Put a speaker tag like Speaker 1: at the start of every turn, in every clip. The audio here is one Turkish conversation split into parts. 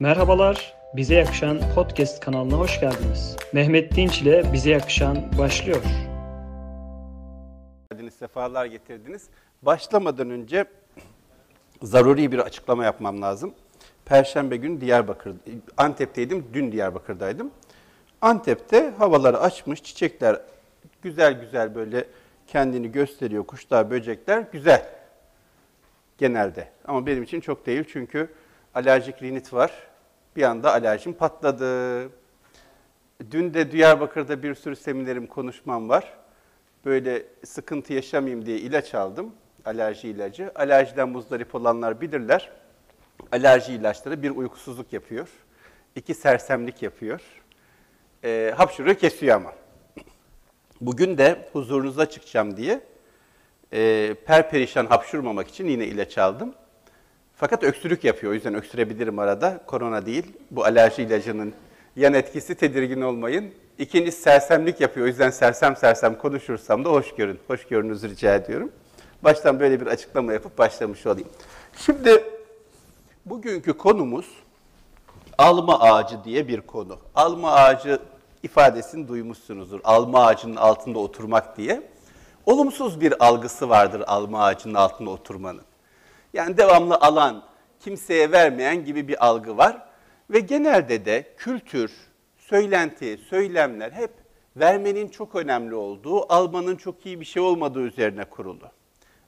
Speaker 1: Merhabalar, Bize Yakışan Podcast kanalına hoş geldiniz. Mehmet Dinç ile Bize Yakışan başlıyor.
Speaker 2: geldiniz, sefalar getirdiniz. Başlamadan önce zaruri bir açıklama yapmam lazım. Perşembe günü Diyarbakır, Antep'teydim, dün Diyarbakır'daydım. Antep'te havaları açmış, çiçekler güzel güzel böyle kendini gösteriyor, kuşlar, böcekler güzel genelde. Ama benim için çok değil çünkü alerjik rinit var. Bir anda alerjim patladı. Dün de Diyarbakır'da bir sürü seminerim, konuşmam var. Böyle sıkıntı yaşamayayım diye ilaç aldım, alerji ilacı. Alerjiden muzdarip olanlar bilirler. Alerji ilaçları bir uykusuzluk yapıyor, iki sersemlik yapıyor. E, hapşuruyor, kesiyor ama. Bugün de huzurunuza çıkacağım diye e, perperişan hapşurmamak için yine ilaç aldım. Fakat öksürük yapıyor. O yüzden öksürebilirim arada. Korona değil. Bu alerji ilacının yan etkisi tedirgin olmayın. İkincisi sersemlik yapıyor. O yüzden sersem sersem konuşursam da hoş görün. Hoş görünüzü rica ediyorum. Baştan böyle bir açıklama yapıp başlamış olayım. Şimdi bugünkü konumuz alma ağacı diye bir konu. Alma ağacı ifadesini duymuşsunuzdur. Alma ağacının altında oturmak diye. Olumsuz bir algısı vardır alma ağacının altında oturmanın. Yani devamlı alan, kimseye vermeyen gibi bir algı var. Ve genelde de kültür, söylenti, söylemler hep vermenin çok önemli olduğu, almanın çok iyi bir şey olmadığı üzerine kurulu.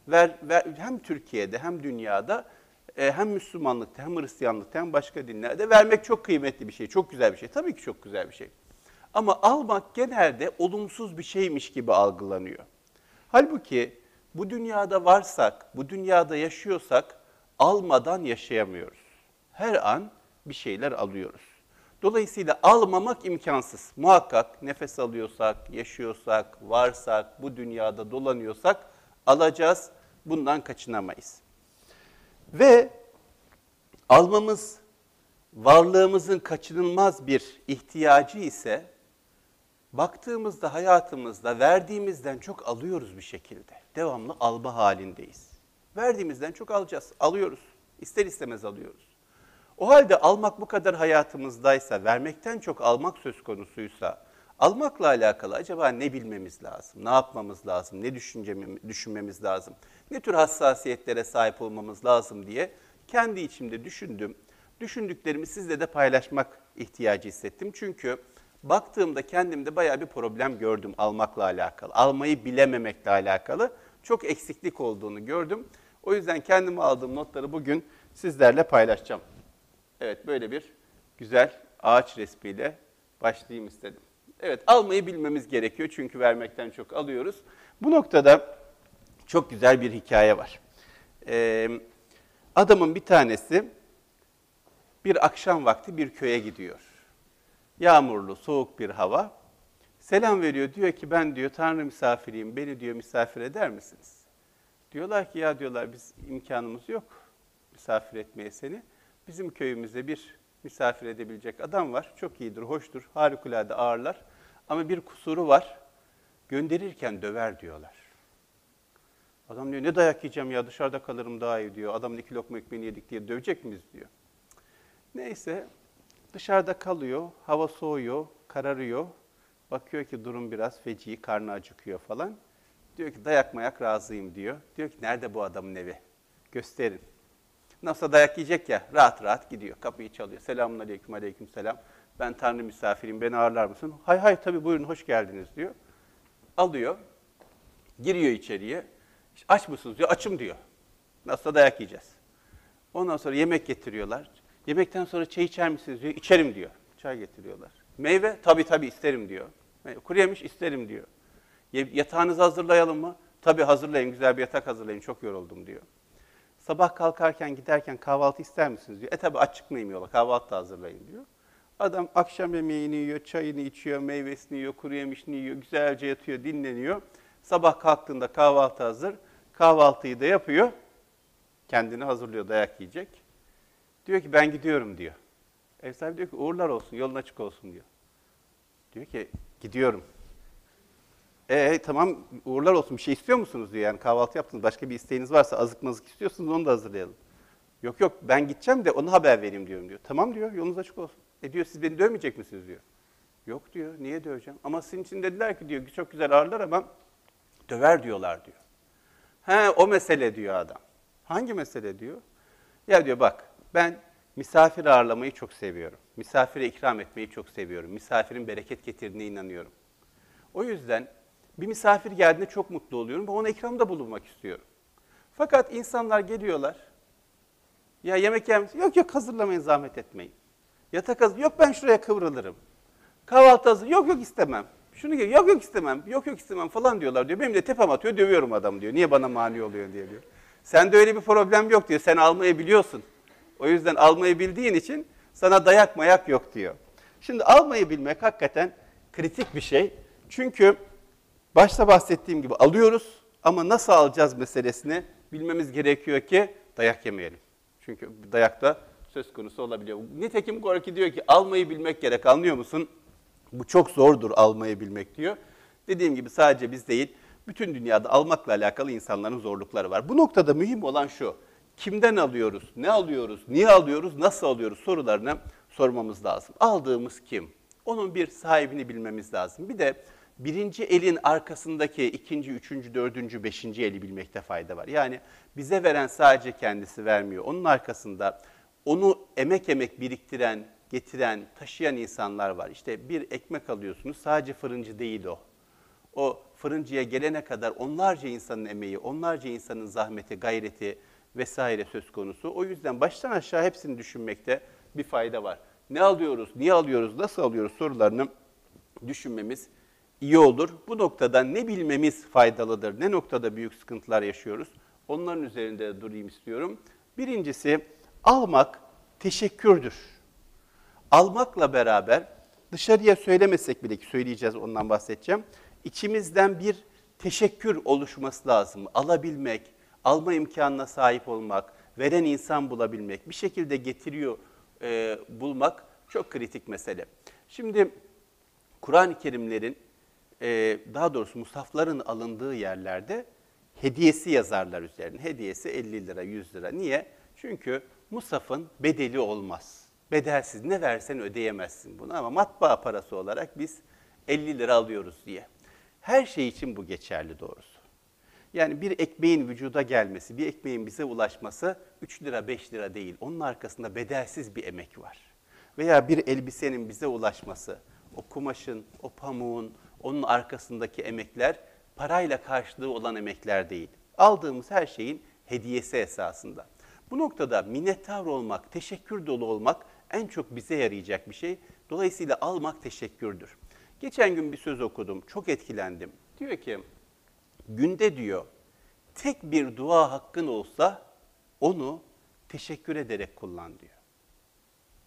Speaker 2: Ver, ver, hem Türkiye'de hem dünyada e, hem Müslümanlıkta hem Hristiyanlıkta hem başka dinlerde vermek çok kıymetli bir şey, çok güzel bir şey. Tabii ki çok güzel bir şey. Ama almak genelde olumsuz bir şeymiş gibi algılanıyor. Halbuki bu dünyada varsak, bu dünyada yaşıyorsak almadan yaşayamıyoruz. Her an bir şeyler alıyoruz. Dolayısıyla almamak imkansız. Muhakkak nefes alıyorsak, yaşıyorsak, varsak, bu dünyada dolanıyorsak alacağız. Bundan kaçınamayız. Ve almamız varlığımızın kaçınılmaz bir ihtiyacı ise baktığımızda hayatımızda verdiğimizden çok alıyoruz bir şekilde. Devamlı alma halindeyiz. Verdiğimizden çok alacağız. Alıyoruz. İster istemez alıyoruz. O halde almak bu kadar hayatımızdaysa, vermekten çok almak söz konusuysa, almakla alakalı acaba ne bilmemiz lazım, ne yapmamız lazım, ne düşünmemiz lazım, ne tür hassasiyetlere sahip olmamız lazım diye kendi içimde düşündüm. Düşündüklerimi sizle de paylaşmak ihtiyacı hissettim. Çünkü baktığımda kendimde bayağı bir problem gördüm almakla alakalı. Almayı bilememekle alakalı çok eksiklik olduğunu gördüm. O yüzden kendime aldığım notları bugün sizlerle paylaşacağım. Evet böyle bir güzel ağaç resmiyle başlayayım istedim. Evet almayı bilmemiz gerekiyor çünkü vermekten çok alıyoruz. Bu noktada çok güzel bir hikaye var. Ee, adamın bir tanesi bir akşam vakti bir köye gidiyor. Yağmurlu, soğuk bir hava. Selam veriyor. Diyor ki ben diyor Tanrı misafiriyim. Beni diyor misafir eder misiniz? Diyorlar ki ya diyorlar biz imkanımız yok misafir etmeye seni. Bizim köyümüzde bir misafir edebilecek adam var. Çok iyidir, hoştur, harikulade ağırlar. Ama bir kusuru var. Gönderirken döver diyorlar. Adam diyor ne dayak yiyeceğim ya dışarıda kalırım daha iyi diyor. Adamın iki lokma ekmeğini yedik diye dövecek miyiz diyor. Neyse dışarıda kalıyor, hava soğuyor, kararıyor. Bakıyor ki durum biraz feci, karnı acıkıyor falan. Diyor ki dayak mayak razıyım diyor. Diyor ki nerede bu adamın evi? Gösterin. Nasıl dayak yiyecek ya rahat rahat gidiyor. Kapıyı çalıyor. Selamun aleyküm aleyküm selam. Ben Tanrı misafiriyim beni ağırlar mısın? Hay hay tabii buyurun hoş geldiniz diyor. Alıyor. Giriyor içeriye. Aç mısınız diyor. Açım diyor. Nasıl dayak yiyeceğiz. Ondan sonra yemek getiriyorlar. Yemekten sonra çay içer misiniz diyor. İçerim diyor. Çay getiriyorlar. Meyve tabii tabii isterim diyor. Kuru yemiş isterim diyor. Yatağınızı hazırlayalım mı? Tabii hazırlayın güzel bir yatak hazırlayın çok yoruldum diyor. Sabah kalkarken giderken kahvaltı ister misiniz diyor. E tabi aç çıkmayayım yola kahvaltı da hazırlayın diyor. Adam akşam yemeğini yiyor, çayını içiyor, meyvesini yiyor, kuru yemişini yiyor, güzelce yatıyor, dinleniyor. Sabah kalktığında kahvaltı hazır. Kahvaltıyı da yapıyor. Kendini hazırlıyor, dayak yiyecek. Diyor ki ben gidiyorum diyor. Ev sahibi diyor ki uğurlar olsun, yolun açık olsun diyor. Diyor ki gidiyorum. E tamam uğurlar olsun bir şey istiyor musunuz diyor. Yani kahvaltı yaptınız başka bir isteğiniz varsa azık mazık istiyorsunuz onu da hazırlayalım. Yok yok ben gideceğim de ona haber vereyim diyorum diyor. Tamam diyor yolunuz açık olsun. E diyor siz beni dövmeyecek misiniz diyor. Yok diyor niye döveceğim? Ama sizin için dediler ki diyor çok güzel ağırlar ama döver diyorlar diyor. He o mesele diyor adam. Hangi mesele diyor? Ya diyor bak ben misafir ağırlamayı çok seviyorum. Misafire ikram etmeyi çok seviyorum. Misafirin bereket getirdiğine inanıyorum. O yüzden bir misafir geldiğinde çok mutlu oluyorum ve ona ikramda bulunmak istiyorum. Fakat insanlar geliyorlar. Ya yemek yer misin? Yok yok hazırlamayın zahmet etmeyin. Yatak hazır. Yok ben şuraya kıvrılırım. Kahvaltı hazır. Yok yok istemem. Şunu gel. Yok yok istemem. Yok yok istemem falan diyorlar diyor. Benim de tepem atıyor dövüyorum adam diyor. Niye bana mani oluyor diye diyor. Sende öyle bir problem yok diyor. Sen almayı biliyorsun. O yüzden almayı bildiğin için sana dayak mayak yok diyor. Şimdi almayı bilmek hakikaten kritik bir şey. Çünkü başta bahsettiğim gibi alıyoruz ama nasıl alacağız meselesini bilmemiz gerekiyor ki dayak yemeyelim. Çünkü dayak da söz konusu olabiliyor. Nitekim Gorki diyor ki almayı bilmek gerek anlıyor musun? Bu çok zordur almayı bilmek diyor. Dediğim gibi sadece biz değil, bütün dünyada almakla alakalı insanların zorlukları var. Bu noktada mühim olan şu, kimden alıyoruz, ne alıyoruz, niye alıyoruz, nasıl alıyoruz sorularını sormamız lazım. Aldığımız kim? Onun bir sahibini bilmemiz lazım. Bir de birinci elin arkasındaki ikinci, üçüncü, dördüncü, beşinci eli bilmekte fayda var. Yani bize veren sadece kendisi vermiyor. Onun arkasında onu emek emek biriktiren, getiren, taşıyan insanlar var. İşte bir ekmek alıyorsunuz sadece fırıncı değil o. O fırıncıya gelene kadar onlarca insanın emeği, onlarca insanın zahmeti, gayreti vesaire söz konusu. O yüzden baştan aşağı hepsini düşünmekte bir fayda var. Ne alıyoruz, niye alıyoruz, nasıl alıyoruz sorularını düşünmemiz iyi olur. Bu noktada ne bilmemiz faydalıdır, ne noktada büyük sıkıntılar yaşıyoruz onların üzerinde durayım istiyorum. Birincisi almak teşekkürdür. Almakla beraber dışarıya söylemesek bile ki söyleyeceğiz ondan bahsedeceğim. İçimizden bir teşekkür oluşması lazım. Alabilmek, alma imkanına sahip olmak, veren insan bulabilmek, bir şekilde getiriyor e, bulmak çok kritik mesele. Şimdi Kur'an-ı Kerimlerin e, daha doğrusu musafların alındığı yerlerde hediyesi yazarlar üzerine. Hediyesi 50 lira, 100 lira. Niye? Çünkü musafın bedeli olmaz. Bedelsiz ne versen ödeyemezsin bunu ama matbaa parası olarak biz 50 lira alıyoruz diye. Her şey için bu geçerli doğrusu. Yani bir ekmeğin vücuda gelmesi, bir ekmeğin bize ulaşması 3 lira 5 lira değil. Onun arkasında bedelsiz bir emek var. Veya bir elbisenin bize ulaşması, o kumaşın, o pamuğun, onun arkasındaki emekler parayla karşılığı olan emekler değil. Aldığımız her şeyin hediyesi esasında. Bu noktada minnettar olmak, teşekkür dolu olmak en çok bize yarayacak bir şey. Dolayısıyla almak teşekkürdür. Geçen gün bir söz okudum, çok etkilendim. Diyor ki, günde diyor, tek bir dua hakkın olsa onu teşekkür ederek kullan diyor.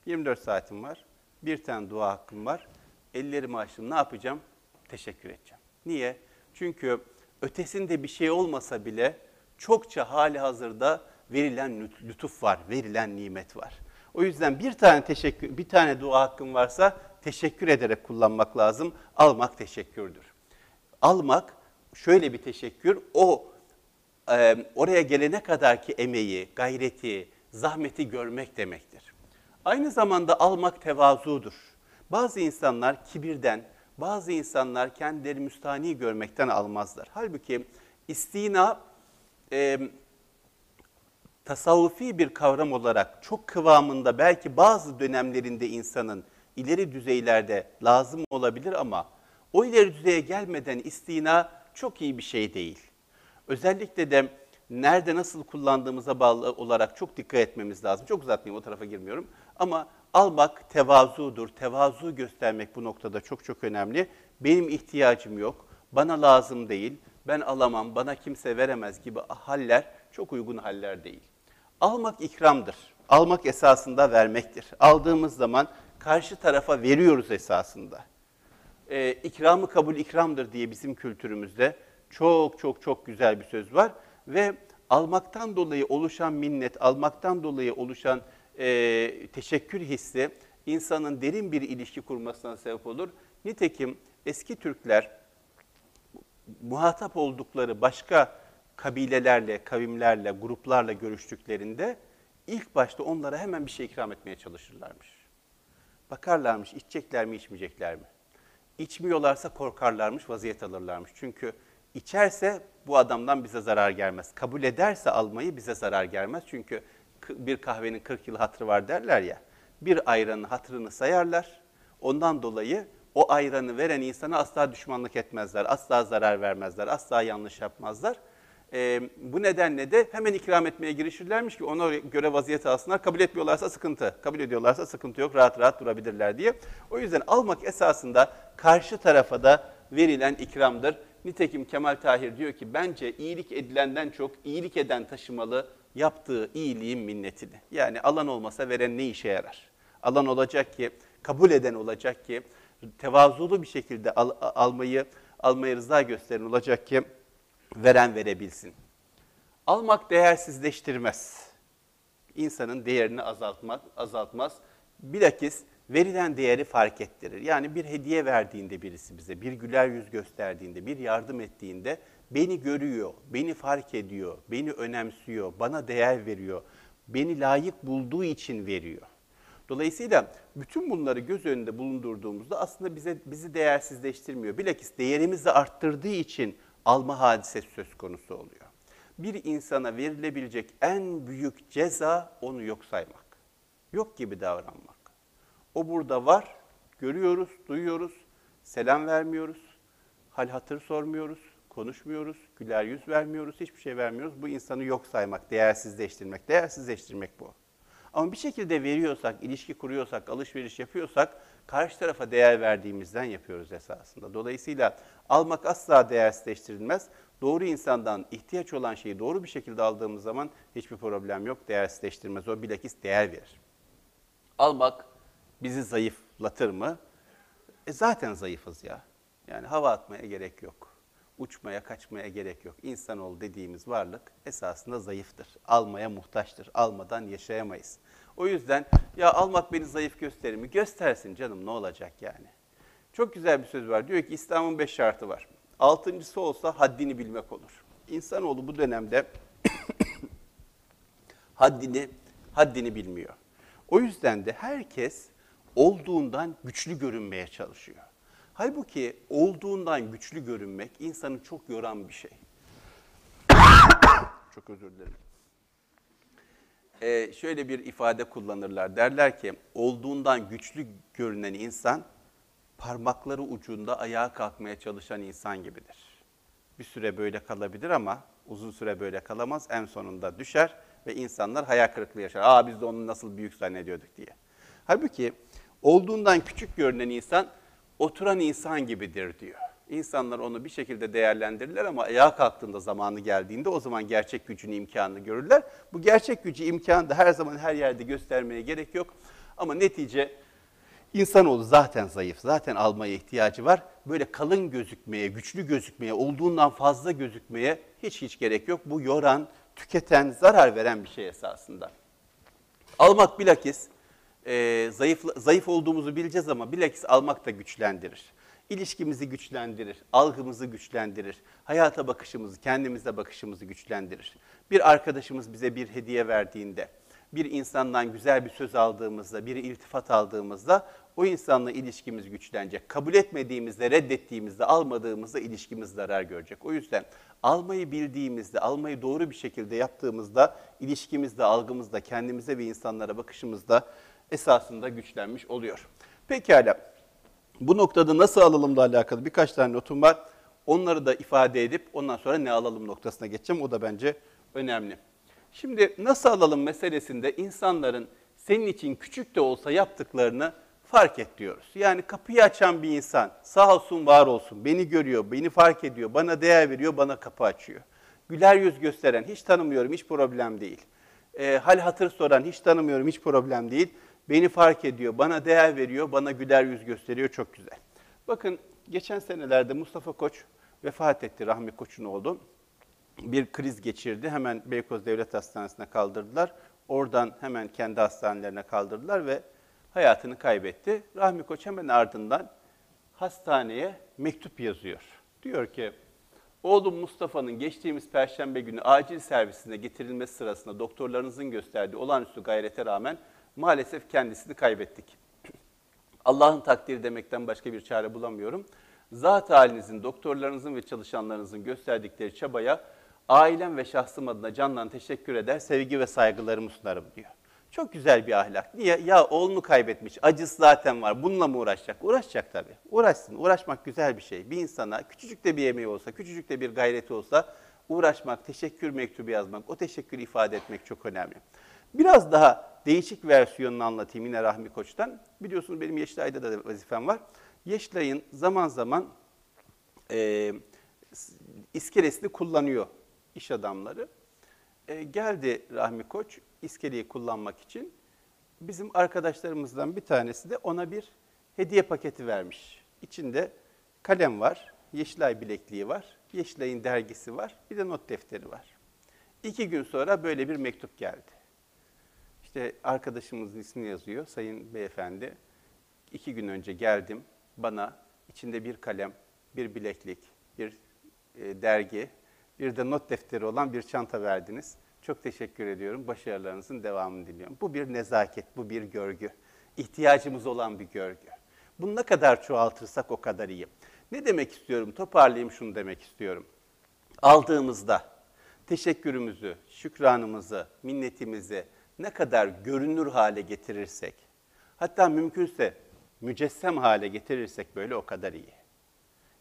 Speaker 2: 24 saatim var, bir tane dua hakkım var. Ellerimi açtım, ne yapacağım? Teşekkür edeceğim. Niye? Çünkü ötesinde bir şey olmasa bile çokça hali hazırda verilen lütuf var, verilen nimet var. O yüzden bir tane teşekkür, bir tane dua hakkın varsa teşekkür ederek kullanmak lazım. Almak teşekkürdür. Almak şöyle bir teşekkür, o e, oraya gelene kadarki emeği, gayreti, zahmeti görmek demektir. Aynı zamanda almak tevazudur. Bazı insanlar kibirden, bazı insanlar kendileri müstani görmekten almazlar. Halbuki istina e, tasavvufi bir kavram olarak çok kıvamında belki bazı dönemlerinde insanın ileri düzeylerde lazım olabilir ama o ileri düzeye gelmeden istina çok iyi bir şey değil. Özellikle de nerede nasıl kullandığımıza bağlı olarak çok dikkat etmemiz lazım. Çok uzatmayayım o tarafa girmiyorum. Ama almak tevazudur. Tevazu göstermek bu noktada çok çok önemli. Benim ihtiyacım yok, bana lazım değil, ben alamam, bana kimse veremez gibi haller çok uygun haller değil. Almak ikramdır. Almak esasında vermektir. Aldığımız zaman karşı tarafa veriyoruz esasında. Ee, ikramı kabul ikramdır diye bizim kültürümüzde çok çok çok güzel bir söz var. Ve almaktan dolayı oluşan minnet, almaktan dolayı oluşan e, teşekkür hissi insanın derin bir ilişki kurmasına sebep olur. Nitekim eski Türkler muhatap oldukları başka kabilelerle, kavimlerle, gruplarla görüştüklerinde ilk başta onlara hemen bir şey ikram etmeye çalışırlarmış. Bakarlarmış içecekler mi içmeyecekler mi? İçmiyorlarsa korkarlarmış vaziyet alırlarmış. Çünkü içerse bu adamdan bize zarar gelmez. Kabul ederse almayı bize zarar gelmez. Çünkü bir kahvenin 40 yıl hatırı var derler ya. Bir ayranın hatırını sayarlar. Ondan dolayı o ayranı veren insana asla düşmanlık etmezler, asla zarar vermezler, asla yanlış yapmazlar. E, bu nedenle de hemen ikram etmeye girişirlermiş ki ona göre vaziyet alsınlar. Kabul etmiyorlarsa sıkıntı, kabul ediyorlarsa sıkıntı yok, rahat rahat durabilirler diye. O yüzden almak esasında karşı tarafa da verilen ikramdır. Nitekim Kemal Tahir diyor ki bence iyilik edilenden çok iyilik eden taşımalı yaptığı iyiliğin minnetini. Yani alan olmasa veren ne işe yarar? Alan olacak ki, kabul eden olacak ki, tevazulu bir şekilde al, almayı almayı rıza gösteren olacak ki veren verebilsin. Almak değersizleştirmez. İnsanın değerini azaltmak, azaltmaz. Bilakis verilen değeri fark ettirir. Yani bir hediye verdiğinde birisi bize, bir güler yüz gösterdiğinde, bir yardım ettiğinde beni görüyor, beni fark ediyor, beni önemsiyor, bana değer veriyor, beni layık bulduğu için veriyor. Dolayısıyla bütün bunları göz önünde bulundurduğumuzda aslında bize bizi değersizleştirmiyor. Bilakis değerimizi arttırdığı için alma hadisesi söz konusu oluyor. Bir insana verilebilecek en büyük ceza onu yok saymak. Yok gibi davranmak. O burada var, görüyoruz, duyuyoruz, selam vermiyoruz, hal hatır sormuyoruz, konuşmuyoruz, güler yüz vermiyoruz, hiçbir şey vermiyoruz. Bu insanı yok saymak, değersizleştirmek. Değersizleştirmek bu. Ama bir şekilde veriyorsak, ilişki kuruyorsak, alışveriş yapıyorsak karşı tarafa değer verdiğimizden yapıyoruz esasında. Dolayısıyla almak asla değersizleştirilmez. Doğru insandan ihtiyaç olan şeyi doğru bir şekilde aldığımız zaman hiçbir problem yok. Değersizleştirmez. O bilakis değer verir. Almak bizi zayıflatır mı? E zaten zayıfız ya. Yani hava atmaya gerek yok. Uçmaya, kaçmaya gerek yok. İnsanoğlu dediğimiz varlık esasında zayıftır. Almaya muhtaçtır. Almadan yaşayamayız. O yüzden ya almak beni zayıf gösterir mi? Göstersin canım ne olacak yani. Çok güzel bir söz var. Diyor ki İslam'ın beş şartı var. Altıncısı olsa haddini bilmek olur. İnsanoğlu bu dönemde haddini haddini bilmiyor. O yüzden de herkes olduğundan güçlü görünmeye çalışıyor. Halbuki olduğundan güçlü görünmek insanı çok yoran bir şey. çok özür dilerim. Ee, şöyle bir ifade kullanırlar. Derler ki olduğundan güçlü görünen insan parmakları ucunda ayağa kalkmaya çalışan insan gibidir. Bir süre böyle kalabilir ama uzun süre böyle kalamaz. En sonunda düşer ve insanlar hayal kırıklığı yaşar. Aa biz de onu nasıl büyük zannediyorduk diye. Halbuki olduğundan küçük görünen insan oturan insan gibidir diyor. İnsanlar onu bir şekilde değerlendirirler ama ayağa kalktığında zamanı geldiğinde o zaman gerçek gücünü, imkanını görürler. Bu gerçek gücü, imkanı da her zaman her yerde göstermeye gerek yok. Ama netice insanoğlu zaten zayıf, zaten almaya ihtiyacı var. Böyle kalın gözükmeye, güçlü gözükmeye, olduğundan fazla gözükmeye hiç hiç gerek yok. Bu yoran, tüketen, zarar veren bir şey esasında. Almak bilakis e, zayıf, zayıf olduğumuzu bileceğiz ama bilakis almak da güçlendirir. İlişkimizi güçlendirir, algımızı güçlendirir, hayata bakışımızı, kendimize bakışımızı güçlendirir. Bir arkadaşımız bize bir hediye verdiğinde, bir insandan güzel bir söz aldığımızda, bir iltifat aldığımızda o insanla ilişkimiz güçlenecek. Kabul etmediğimizde, reddettiğimizde, almadığımızda ilişkimiz zarar görecek. O yüzden almayı bildiğimizde, almayı doğru bir şekilde yaptığımızda ilişkimizde, algımızda, kendimize ve insanlara bakışımızda esasında güçlenmiş oluyor. Pekala. Bu noktada nasıl alalımla alakalı birkaç tane notum var. Onları da ifade edip ondan sonra ne alalım noktasına geçeceğim. O da bence önemli. Şimdi nasıl alalım meselesinde insanların senin için küçük de olsa yaptıklarını fark et diyoruz. Yani kapıyı açan bir insan sağ olsun var olsun beni görüyor, beni fark ediyor, bana değer veriyor, bana kapı açıyor. Güler yüz gösteren hiç tanımıyorum hiç problem değil. E, hal hatır soran hiç tanımıyorum hiç problem değil. Beni fark ediyor, bana değer veriyor, bana güler yüz gösteriyor çok güzel. Bakın geçen senelerde Mustafa Koç vefat etti, Rahmi Koç'un oğlu. Bir kriz geçirdi, hemen Beykoz Devlet Hastanesi'ne kaldırdılar. Oradan hemen kendi hastanelerine kaldırdılar ve hayatını kaybetti. Rahmi Koç hemen ardından hastaneye mektup yazıyor. Diyor ki Oğlum Mustafa'nın geçtiğimiz perşembe günü acil servisine getirilmesi sırasında doktorlarınızın gösterdiği olağanüstü gayrete rağmen maalesef kendisini kaybettik. Allah'ın takdiri demekten başka bir çare bulamıyorum. Zat halinizin, doktorlarınızın ve çalışanlarınızın gösterdikleri çabaya ailem ve şahsım adına candan teşekkür eder, sevgi ve saygılarımı sunarım diyor. Çok güzel bir ahlak. Niye? Ya oğlunu kaybetmiş, acısı zaten var. Bununla mı uğraşacak? Uğraşacak tabii. Uğraşsın. Uğraşmak güzel bir şey. Bir insana küçücük de bir emeği olsa, küçücük de bir gayreti olsa uğraşmak, teşekkür mektubu yazmak, o teşekkürü ifade etmek çok önemli. Biraz daha değişik versiyonunu anlatayım yine Rahmi Koç'tan. Biliyorsunuz benim Yeşilay'da da vazifem var. Yeşilay'ın zaman zaman e, iskelesini kullanıyor iş adamları. E, geldi Rahmi Koç iskeleyi kullanmak için. Bizim arkadaşlarımızdan bir tanesi de ona bir hediye paketi vermiş. İçinde kalem var, Yeşilay bilekliği var, Yeşilay'ın dergisi var, bir de not defteri var. İki gün sonra böyle bir mektup geldi. İşte arkadaşımızın ismini yazıyor, sayın beyefendi. İki gün önce geldim, bana içinde bir kalem, bir bileklik, bir e, dergi, bir de not defteri olan bir çanta verdiniz. Çok teşekkür ediyorum. Başarılarınızın devamını diliyorum. Bu bir nezaket, bu bir görgü. İhtiyacımız olan bir görgü. Bunu ne kadar çoğaltırsak o kadar iyi. Ne demek istiyorum? Toparlayayım şunu demek istiyorum. Aldığımızda teşekkürümüzü, şükranımızı, minnetimizi ne kadar görünür hale getirirsek, hatta mümkünse mücessem hale getirirsek böyle o kadar iyi.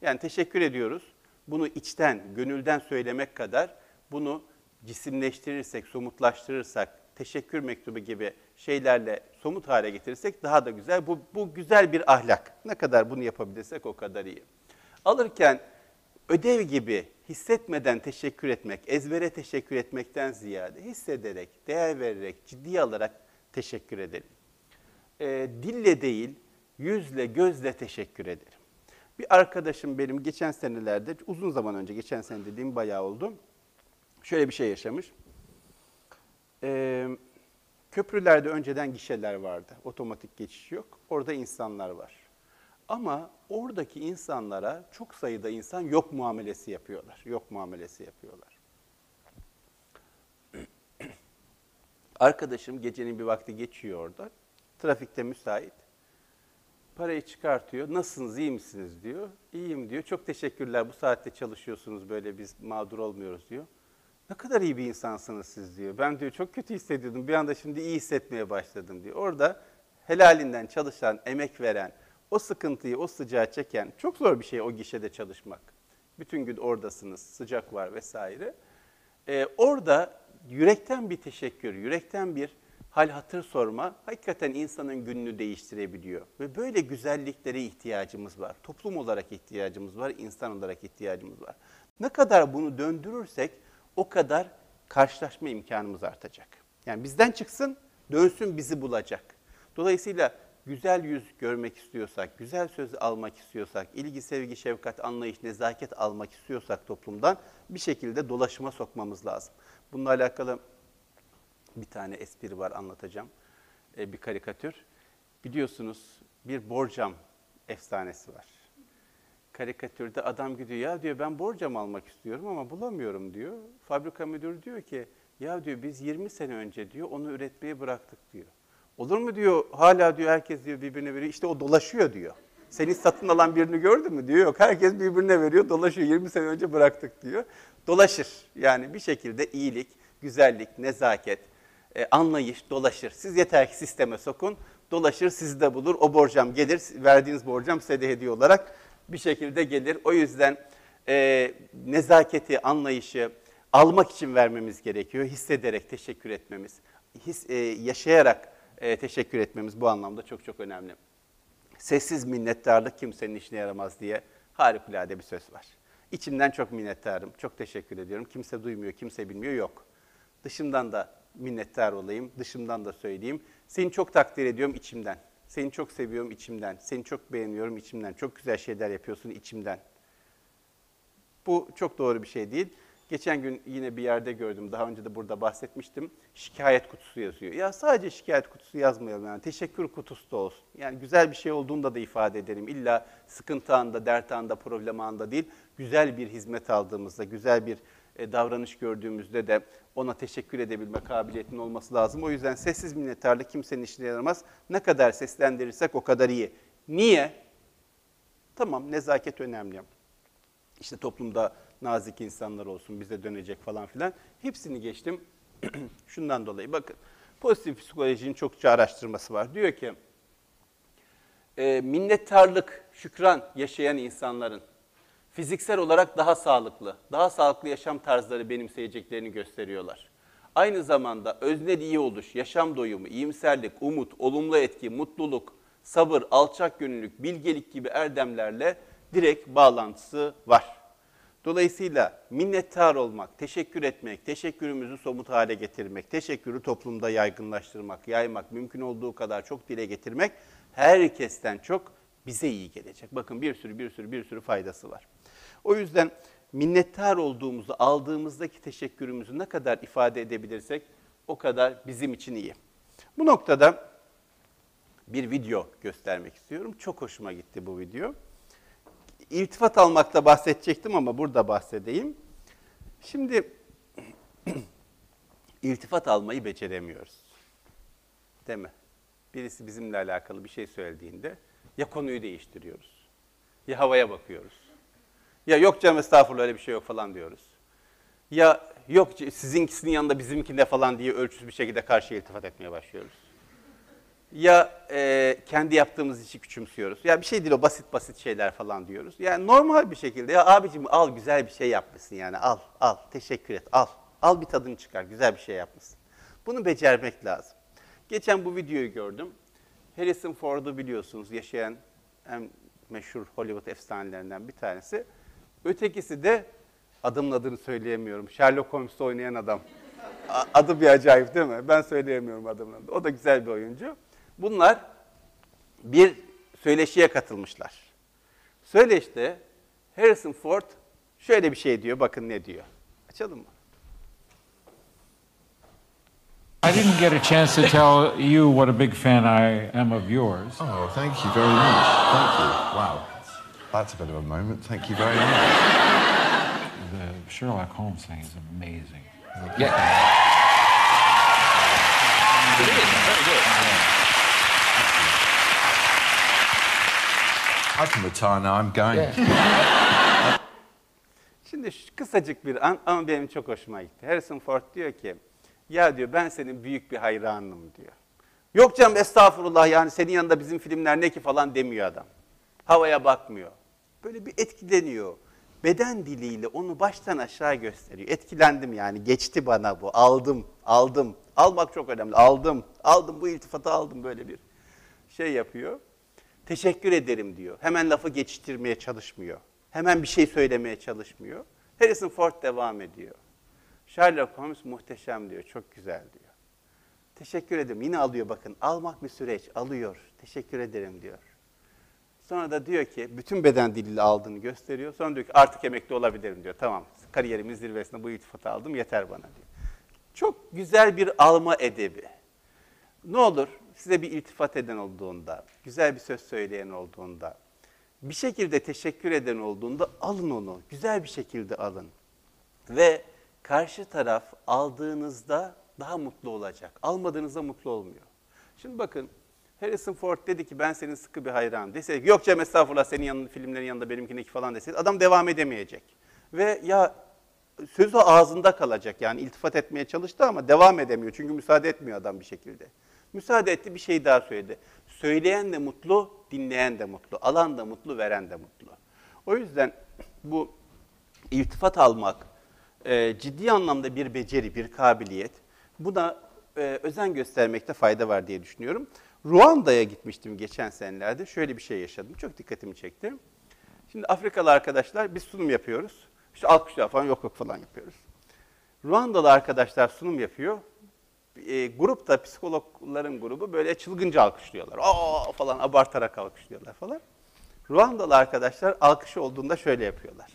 Speaker 2: Yani teşekkür ediyoruz. Bunu içten, gönülden söylemek kadar bunu cisimleştirirsek, somutlaştırırsak, teşekkür mektubu gibi şeylerle somut hale getirirsek daha da güzel. Bu, bu güzel bir ahlak. Ne kadar bunu yapabilirsek o kadar iyi. Alırken ödev gibi hissetmeden teşekkür etmek, ezbere teşekkür etmekten ziyade hissederek, değer vererek, ciddiye alarak teşekkür edelim. E, dille değil, yüzle, gözle teşekkür ederim. Bir arkadaşım benim geçen senelerde, uzun zaman önce, geçen sene dediğim bayağı oldu. Şöyle bir şey yaşamış. Ee, köprülerde önceden gişeler vardı. Otomatik geçiş yok. Orada insanlar var. Ama oradaki insanlara çok sayıda insan yok muamelesi yapıyorlar. Yok muamelesi yapıyorlar. Arkadaşım gecenin bir vakti geçiyor orada. Trafikte müsait. Parayı çıkartıyor. Nasılsınız, iyi misiniz diyor. İyiyim diyor. Çok teşekkürler. Bu saatte çalışıyorsunuz böyle biz mağdur olmuyoruz diyor. Ne kadar iyi bir insansınız siz diyor. Ben diyor çok kötü hissediyordum. Bir anda şimdi iyi hissetmeye başladım diyor. Orada helalinden çalışan, emek veren, o sıkıntıyı, o sıcağı çeken çok zor bir şey o gişede çalışmak. Bütün gün oradasınız, sıcak var vesaire. Ee, orada yürekten bir teşekkür, yürekten bir hal hatır sorma hakikaten insanın gününü değiştirebiliyor. Ve böyle güzelliklere ihtiyacımız var. Toplum olarak ihtiyacımız var, insan olarak ihtiyacımız var. Ne kadar bunu döndürürsek o kadar karşılaşma imkanımız artacak. Yani bizden çıksın, dönsün bizi bulacak. Dolayısıyla güzel yüz görmek istiyorsak, güzel söz almak istiyorsak, ilgi, sevgi, şefkat, anlayış, nezaket almak istiyorsak toplumdan bir şekilde dolaşıma sokmamız lazım. Bununla alakalı bir tane espri var anlatacağım. bir karikatür. Biliyorsunuz bir borcam efsanesi var karikatürde adam gidiyor ya diyor ben borcam almak istiyorum ama bulamıyorum diyor. Fabrika müdürü diyor ki ya diyor biz 20 sene önce diyor onu üretmeyi bıraktık diyor. Olur mu diyor hala diyor herkes diyor birbirine veriyor işte o dolaşıyor diyor. Seni satın alan birini gördün mü diyor yok herkes birbirine veriyor dolaşıyor 20 sene önce bıraktık diyor. Dolaşır yani bir şekilde iyilik, güzellik, nezaket, e, anlayış dolaşır. Siz yeter ki sisteme sokun dolaşır sizi de bulur o borcam gelir verdiğiniz borcam size de hediye olarak bir şekilde gelir. O yüzden e, nezaketi, anlayışı almak için vermemiz gerekiyor. Hissederek teşekkür etmemiz, his, e, yaşayarak e, teşekkür etmemiz bu anlamda çok çok önemli. Sessiz minnettarlık kimsenin işine yaramaz diye harikulade bir söz var. İçimden çok minnettarım, çok teşekkür ediyorum. Kimse duymuyor, kimse bilmiyor, yok. Dışımdan da minnettar olayım, dışımdan da söyleyeyim. Seni çok takdir ediyorum içimden. Seni çok seviyorum içimden. Seni çok beğeniyorum içimden. Çok güzel şeyler yapıyorsun içimden. Bu çok doğru bir şey değil. Geçen gün yine bir yerde gördüm. Daha önce de burada bahsetmiştim. Şikayet kutusu yazıyor. Ya sadece şikayet kutusu yazmayalım yani. Teşekkür kutusu da olsun. Yani güzel bir şey olduğunda da ifade edelim. İlla sıkıntı anında, dert anında, problem anında değil. Güzel bir hizmet aldığımızda, güzel bir e, davranış gördüğümüzde de ona teşekkür edebilme kabiliyetinin olması lazım. O yüzden sessiz minnettarlık kimsenin işine yaramaz. Ne kadar seslendirirsek o kadar iyi. Niye? Tamam nezaket önemli. İşte toplumda nazik insanlar olsun, bize dönecek falan filan. Hepsini geçtim. Şundan dolayı bakın. Pozitif psikolojinin çokça araştırması var. Diyor ki e, minnettarlık, şükran yaşayan insanların fiziksel olarak daha sağlıklı, daha sağlıklı yaşam tarzları benimseyeceklerini gösteriyorlar. Aynı zamanda öznel iyi oluş, yaşam doyumu, iyimserlik, umut, olumlu etki, mutluluk, sabır, alçak gönüllülük, bilgelik gibi erdemlerle direkt bağlantısı var. Dolayısıyla minnettar olmak, teşekkür etmek, teşekkürümüzü somut hale getirmek, teşekkürü toplumda yaygınlaştırmak, yaymak, mümkün olduğu kadar çok dile getirmek herkesten çok bize iyi gelecek. Bakın bir sürü bir sürü bir sürü faydası var. O yüzden minnettar olduğumuzu aldığımızdaki teşekkürümüzü ne kadar ifade edebilirsek o kadar bizim için iyi. Bu noktada bir video göstermek istiyorum. Çok hoşuma gitti bu video. İltifat almakta bahsedecektim ama burada bahsedeyim. Şimdi iltifat almayı beceremiyoruz. Değil mi? Birisi bizimle alakalı bir şey söylediğinde ya konuyu değiştiriyoruz ya havaya bakıyoruz. Ya yok canım estağfurullah öyle bir şey yok falan diyoruz. Ya yok sizinkisinin yanında bizimkinde falan diye ölçüsüz bir şekilde karşıya iltifat etmeye başlıyoruz. Ya e, kendi yaptığımız işi küçümsüyoruz. Ya bir şey değil o basit basit şeyler falan diyoruz. Yani normal bir şekilde ya abicim al güzel bir şey yapmışsın yani al al teşekkür et al. Al bir tadını çıkar güzel bir şey yapmışsın. Bunu becermek lazım. Geçen bu videoyu gördüm. Harrison Ford'u biliyorsunuz yaşayan en meşhur Hollywood efsanelerinden bir tanesi. Ötekisi de adımın adını söyleyemiyorum. Sherlock Holmes'ta oynayan adam. Adı bir acayip değil mi? Ben söyleyemiyorum adımın adını. O da güzel bir oyuncu. Bunlar bir söyleşiye katılmışlar. Söyleşte Harrison Ford şöyle bir şey diyor. Bakın ne diyor. Açalım mı?
Speaker 3: I didn't get a chance to tell you what a big fan I am of yours.
Speaker 4: Oh, thank you very much. Thank you. Wow. That's a bit of a moment. Thank you very much.
Speaker 3: The Sherlock Holmes thing is amazing.
Speaker 4: I can retire now. I'm going.
Speaker 2: Şimdi şu kısacık bir an ama benim çok hoşuma gitti. Harrison Ford diyor ki, ya diyor ben senin büyük bir hayranım diyor. Yok canım estağfurullah yani senin yanında bizim filmler ne ki falan demiyor adam. Havaya bakmıyor. Böyle bir etkileniyor. Beden diliyle onu baştan aşağı gösteriyor. Etkilendim yani geçti bana bu. Aldım, aldım. Almak çok önemli. Aldım, aldım bu iltifatı aldım böyle bir şey yapıyor. Teşekkür ederim diyor. Hemen lafı geçiştirmeye çalışmıyor. Hemen bir şey söylemeye çalışmıyor. Harrison Ford devam ediyor. Sherlock Holmes muhteşem diyor, çok güzel diyor. Teşekkür ederim. Yine alıyor bakın. Almak bir süreç. Alıyor. Teşekkür ederim diyor. Sonra da diyor ki bütün beden diliyle aldığını gösteriyor. Sonra diyor ki artık emekli olabilirim diyor. Tamam kariyerimin zirvesinde bu iltifatı aldım yeter bana diyor. Çok güzel bir alma edebi. Ne olur size bir iltifat eden olduğunda, güzel bir söz söyleyen olduğunda, bir şekilde teşekkür eden olduğunda alın onu. Güzel bir şekilde alın. Ve karşı taraf aldığınızda daha mutlu olacak. Almadığınızda mutlu olmuyor. Şimdi bakın Harrison Ford dedi ki ben senin sıkı bir hayranım. Deseydi yok canım estağfurullah senin yanında, filmlerin yanında benimkindeki falan deseydi adam devam edemeyecek. Ve ya sözü ağzında kalacak yani iltifat etmeye çalıştı ama devam edemiyor. Çünkü müsaade etmiyor adam bir şekilde. Müsaade etti bir şey daha söyledi. Söyleyen de mutlu, dinleyen de mutlu, alan da mutlu, veren de mutlu. O yüzden bu iltifat almak e, ciddi anlamda bir beceri, bir kabiliyet. Buna e, özen göstermekte fayda var diye düşünüyorum. Ruanda'ya gitmiştim geçen senelerde. Şöyle bir şey yaşadım. Çok dikkatimi çekti. Şimdi Afrikalı arkadaşlar biz sunum yapıyoruz. İşte alkışlar falan yok yok falan yapıyoruz. Ruandalı arkadaşlar sunum yapıyor. E, grupta psikologların grubu böyle çılgınca alkışlıyorlar. Aa falan abartarak alkışlıyorlar falan. Ruandalı arkadaşlar alkış olduğunda şöyle yapıyorlar.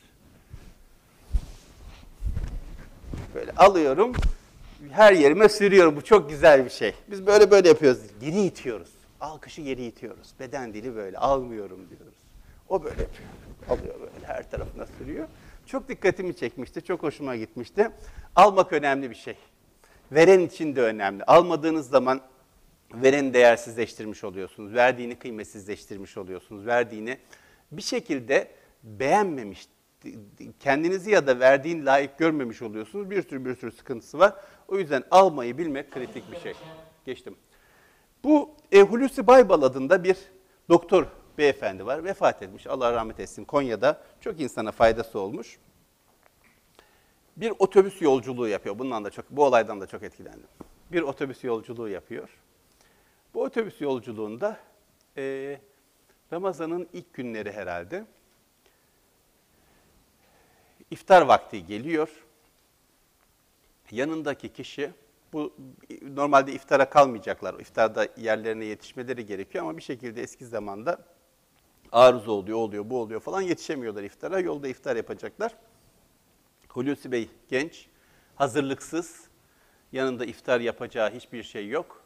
Speaker 2: Böyle alıyorum, her yerime sürüyorum. Bu çok güzel bir şey. Biz böyle böyle yapıyoruz. Geri itiyoruz. Alkışı geri itiyoruz. Beden dili böyle. Almıyorum diyoruz. O böyle yapıyor. Alıyor böyle her tarafına sürüyor. Çok dikkatimi çekmişti. Çok hoşuma gitmişti. Almak önemli bir şey. Veren için de önemli. Almadığınız zaman vereni değersizleştirmiş oluyorsunuz. Verdiğini kıymetsizleştirmiş oluyorsunuz. Verdiğini bir şekilde beğenmemiş, kendinizi ya da verdiğin layık görmemiş oluyorsunuz. Bir sürü bir sürü sıkıntısı var. O yüzden almayı bilmek kritik bir şey. Geçtim. Bu e, Hulusi Baybal adında bir doktor beyefendi var. Vefat etmiş. Allah rahmet etsin. Konya'da çok insana faydası olmuş. Bir otobüs yolculuğu yapıyor. Bundan da çok, bu olaydan da çok etkilendim. Bir otobüs yolculuğu yapıyor. Bu otobüs yolculuğunda e, Ramazan'ın ilk günleri herhalde iftar vakti geliyor. Yanındaki kişi bu normalde iftara kalmayacaklar. İftarda yerlerine yetişmeleri gerekiyor ama bir şekilde eski zamanda arıza oluyor, oluyor, bu oluyor falan yetişemiyorlar iftara. Yolda iftar yapacaklar. Hulusi Bey genç, hazırlıksız, yanında iftar yapacağı hiçbir şey yok.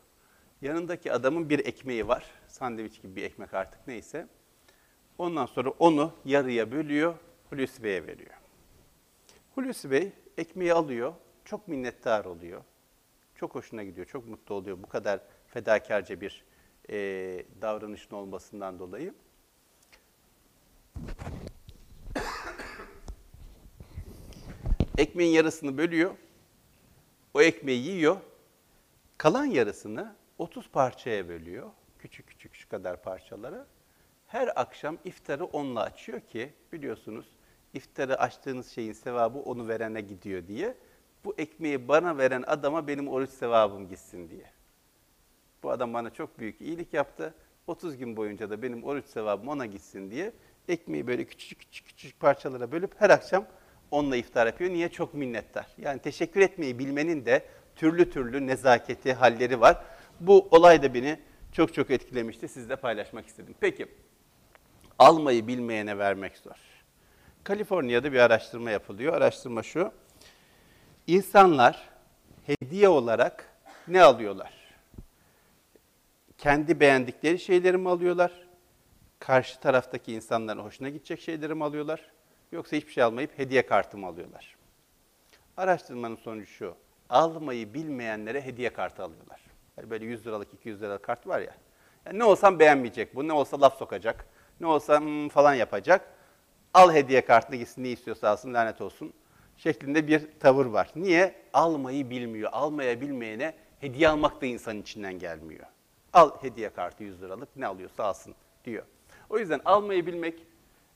Speaker 2: Yanındaki adamın bir ekmeği var. Sandviç gibi bir ekmek artık neyse. Ondan sonra onu yarıya bölüyor, Hulusi Bey'e veriyor. Hulusi Bey ekmeği alıyor, çok minnettar oluyor. Çok hoşuna gidiyor, çok mutlu oluyor bu kadar fedakarca bir e, davranışın olmasından dolayı. Ekmeğin yarısını bölüyor, o ekmeği yiyor, kalan yarısını 30 parçaya bölüyor, küçük küçük şu kadar parçalara. Her akşam iftarı onunla açıyor ki biliyorsunuz iftarı açtığınız şeyin sevabı onu verene gidiyor diye. Bu ekmeği bana veren adama benim oruç sevabım gitsin diye. Bu adam bana çok büyük iyilik yaptı. 30 gün boyunca da benim oruç sevabım ona gitsin diye ekmeği böyle küçük küçük küçük parçalara bölüp her akşam onunla iftar yapıyor. Niye? Çok minnettar. Yani teşekkür etmeyi bilmenin de türlü türlü nezaketi, halleri var. Bu olay da beni çok çok etkilemişti. Sizle paylaşmak istedim. Peki, almayı bilmeyene vermek zor. Kaliforniya'da bir araştırma yapılıyor. Araştırma şu. İnsanlar hediye olarak ne alıyorlar? Kendi beğendikleri şeyleri mi alıyorlar? Karşı taraftaki insanların hoşuna gidecek şeyleri mi alıyorlar? Yoksa hiçbir şey almayıp hediye kartı mı alıyorlar? Araştırmanın sonucu şu. Almayı bilmeyenlere hediye kartı alıyorlar. Yani böyle 100 liralık, 200 liralık kart var ya. Yani ne olsam beğenmeyecek bu, ne olsa laf sokacak, ne olsa hmm falan yapacak. Al hediye kartını gitsin, ne istiyorsa alsın, lanet olsun şeklinde bir tavır var. Niye? Almayı bilmiyor. Almaya bilmeyene hediye almak da insanın içinden gelmiyor. Al hediye kartı 100 liralık, ne alıyorsa alsın diyor. O yüzden almayı bilmek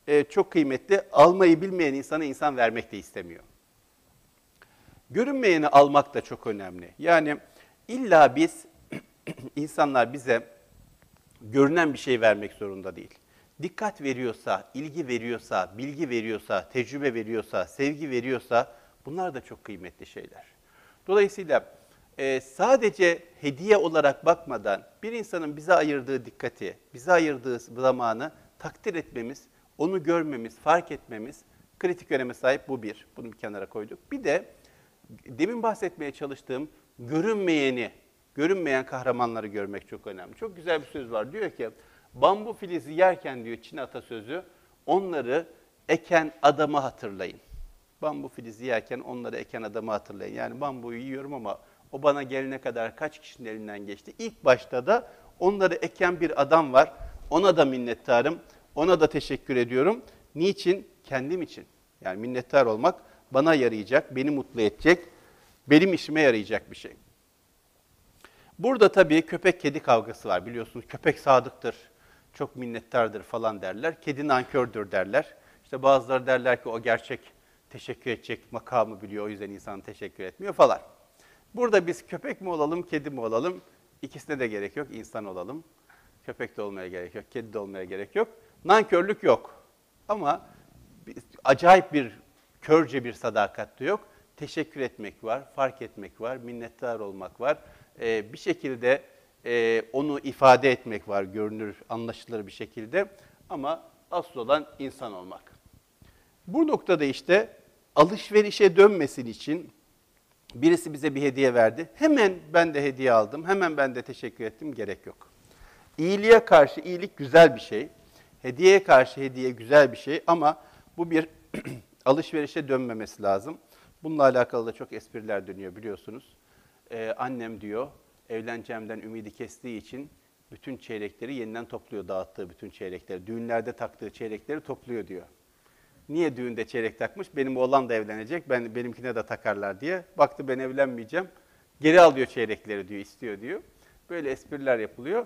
Speaker 2: e, çok kıymetli. Almayı bilmeyen insana insan vermek de istemiyor. Görünmeyeni almak da çok önemli. Yani illa biz, insanlar bize görünen bir şey vermek zorunda değil. Dikkat veriyorsa, ilgi veriyorsa, bilgi veriyorsa, tecrübe veriyorsa, sevgi veriyorsa bunlar da çok kıymetli şeyler. Dolayısıyla e, sadece hediye olarak bakmadan bir insanın bize ayırdığı dikkati, bize ayırdığı zamanı takdir etmemiz, onu görmemiz, fark etmemiz kritik öneme sahip bu bir. Bunu bir kenara koyduk. Bir de demin bahsetmeye çalıştığım görünmeyeni, görünmeyen kahramanları görmek çok önemli. Çok güzel bir söz var. Diyor ki bambu filizi yerken diyor Çin atasözü onları eken adamı hatırlayın. Bambu filizi yerken onları eken adamı hatırlayın. Yani bambuyu yiyorum ama o bana gelene kadar kaç kişinin elinden geçti. İlk başta da onları eken bir adam var. Ona da minnettarım. Ona da teşekkür ediyorum. Niçin? Kendim için. Yani minnettar olmak bana yarayacak, beni mutlu edecek, benim işime yarayacak bir şey. Burada tabii köpek kedi kavgası var biliyorsunuz. Köpek sadıktır, çok minnettardır falan derler. Kedi nankördür derler. İşte bazıları derler ki o gerçek teşekkür edecek makamı biliyor o yüzden insan teşekkür etmiyor falan. Burada biz köpek mi olalım, kedi mi olalım? İkisine de gerek yok, insan olalım. Köpek de olmaya gerek yok, kedi de olmaya gerek yok. Nankörlük yok. Ama acayip bir, körce bir sadakat de yok. Teşekkür etmek var, fark etmek var, minnettar olmak var. Ee, bir şekilde e, onu ifade etmek var, görünür, anlaşılır bir şekilde. Ama asıl olan insan olmak. Bu noktada işte alışverişe dönmesin için Birisi bize bir hediye verdi. Hemen ben de hediye aldım. Hemen ben de teşekkür ettim. Gerek yok. İyiliğe karşı iyilik güzel bir şey. Hediyeye karşı hediye güzel bir şey ama bu bir alışverişe dönmemesi lazım. Bununla alakalı da çok espriler dönüyor biliyorsunuz. Ee, annem diyor evleneceğimden ümidi kestiği için bütün çeyrekleri yeniden topluyor dağıttığı bütün çeyrekleri. Düğünlerde taktığı çeyrekleri topluyor diyor. Niye düğünde çeyrek takmış? Benim oğlan da evlenecek, ben benimkine de takarlar diye. Baktı ben evlenmeyeceğim. Geri alıyor çeyrekleri diyor, istiyor diyor. Böyle espriler yapılıyor.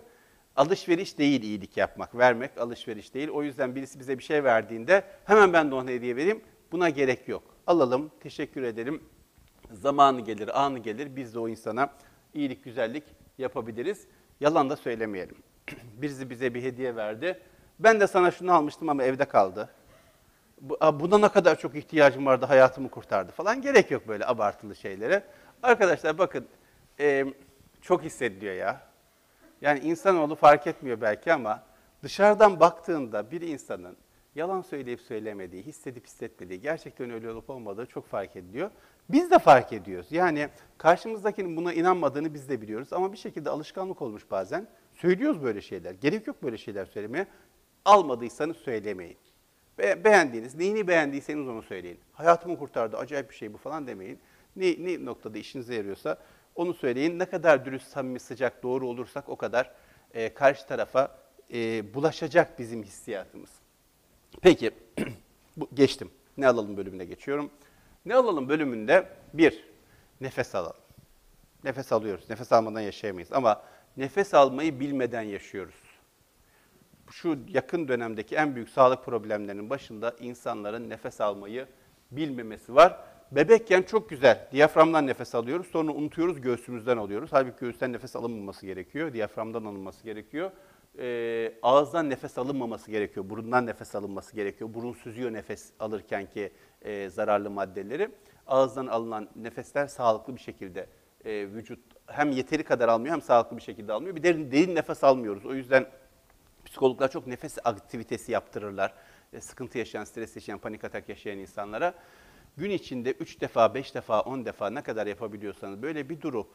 Speaker 2: Alışveriş değil iyilik yapmak, vermek alışveriş değil. O yüzden birisi bize bir şey verdiğinde hemen ben de ona hediye vereyim. Buna gerek yok. Alalım, teşekkür edelim. Zamanı gelir, anı gelir. Biz de o insana iyilik, güzellik yapabiliriz. Yalan da söylemeyelim. Birisi bize bir hediye verdi. Ben de sana şunu almıştım ama evde kaldı. Buna ne kadar çok ihtiyacım vardı, hayatımı kurtardı falan. Gerek yok böyle abartılı şeylere. Arkadaşlar bakın, çok hissediliyor ya. Yani insanoğlu fark etmiyor belki ama dışarıdan baktığında bir insanın yalan söyleyip söylemediği, hissedip hissetmediği, gerçekten öyle olup olmadığı çok fark ediliyor. Biz de fark ediyoruz. Yani karşımızdakinin buna inanmadığını biz de biliyoruz ama bir şekilde alışkanlık olmuş bazen. Söylüyoruz böyle şeyler. Gerek yok böyle şeyler söylemeye. Almadıysanız söylemeyin. Be- beğendiğiniz, neyini beğendiyseniz onu söyleyin. Hayatımı kurtardı, acayip bir şey bu falan demeyin. Ne, ne noktada işinize yarıyorsa onu söyleyin. Ne kadar dürüst, samimi, sıcak, doğru olursak o kadar e, karşı tarafa e, bulaşacak bizim hissiyatımız. Peki, bu, geçtim. Ne alalım bölümüne geçiyorum. Ne alalım bölümünde bir, nefes alalım. Nefes alıyoruz. Nefes almadan yaşayamayız. Ama nefes almayı bilmeden yaşıyoruz şu yakın dönemdeki en büyük sağlık problemlerinin başında insanların nefes almayı bilmemesi var. Bebekken çok güzel. Diyaframdan nefes alıyoruz. Sonra unutuyoruz göğsümüzden alıyoruz. Halbuki göğüsten nefes alınmaması gerekiyor. Diyaframdan alınması gerekiyor. Ee, ağızdan nefes alınmaması gerekiyor. Burundan nefes alınması gerekiyor. Burun süzüyor nefes alırken ki e, zararlı maddeleri. Ağızdan alınan nefesler sağlıklı bir şekilde e, vücut hem yeteri kadar almıyor hem sağlıklı bir şekilde almıyor. Bir derin, derin nefes almıyoruz. O yüzden Psikologlar çok nefes aktivitesi yaptırırlar. E, Sıkıntı yaşayan, stres yaşayan, panik atak yaşayan insanlara. Gün içinde 3 defa, 5 defa, 10 defa ne kadar yapabiliyorsanız böyle bir durup,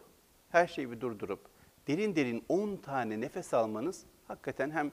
Speaker 2: her şeyi bir durdurup, derin derin 10 tane nefes almanız hakikaten hem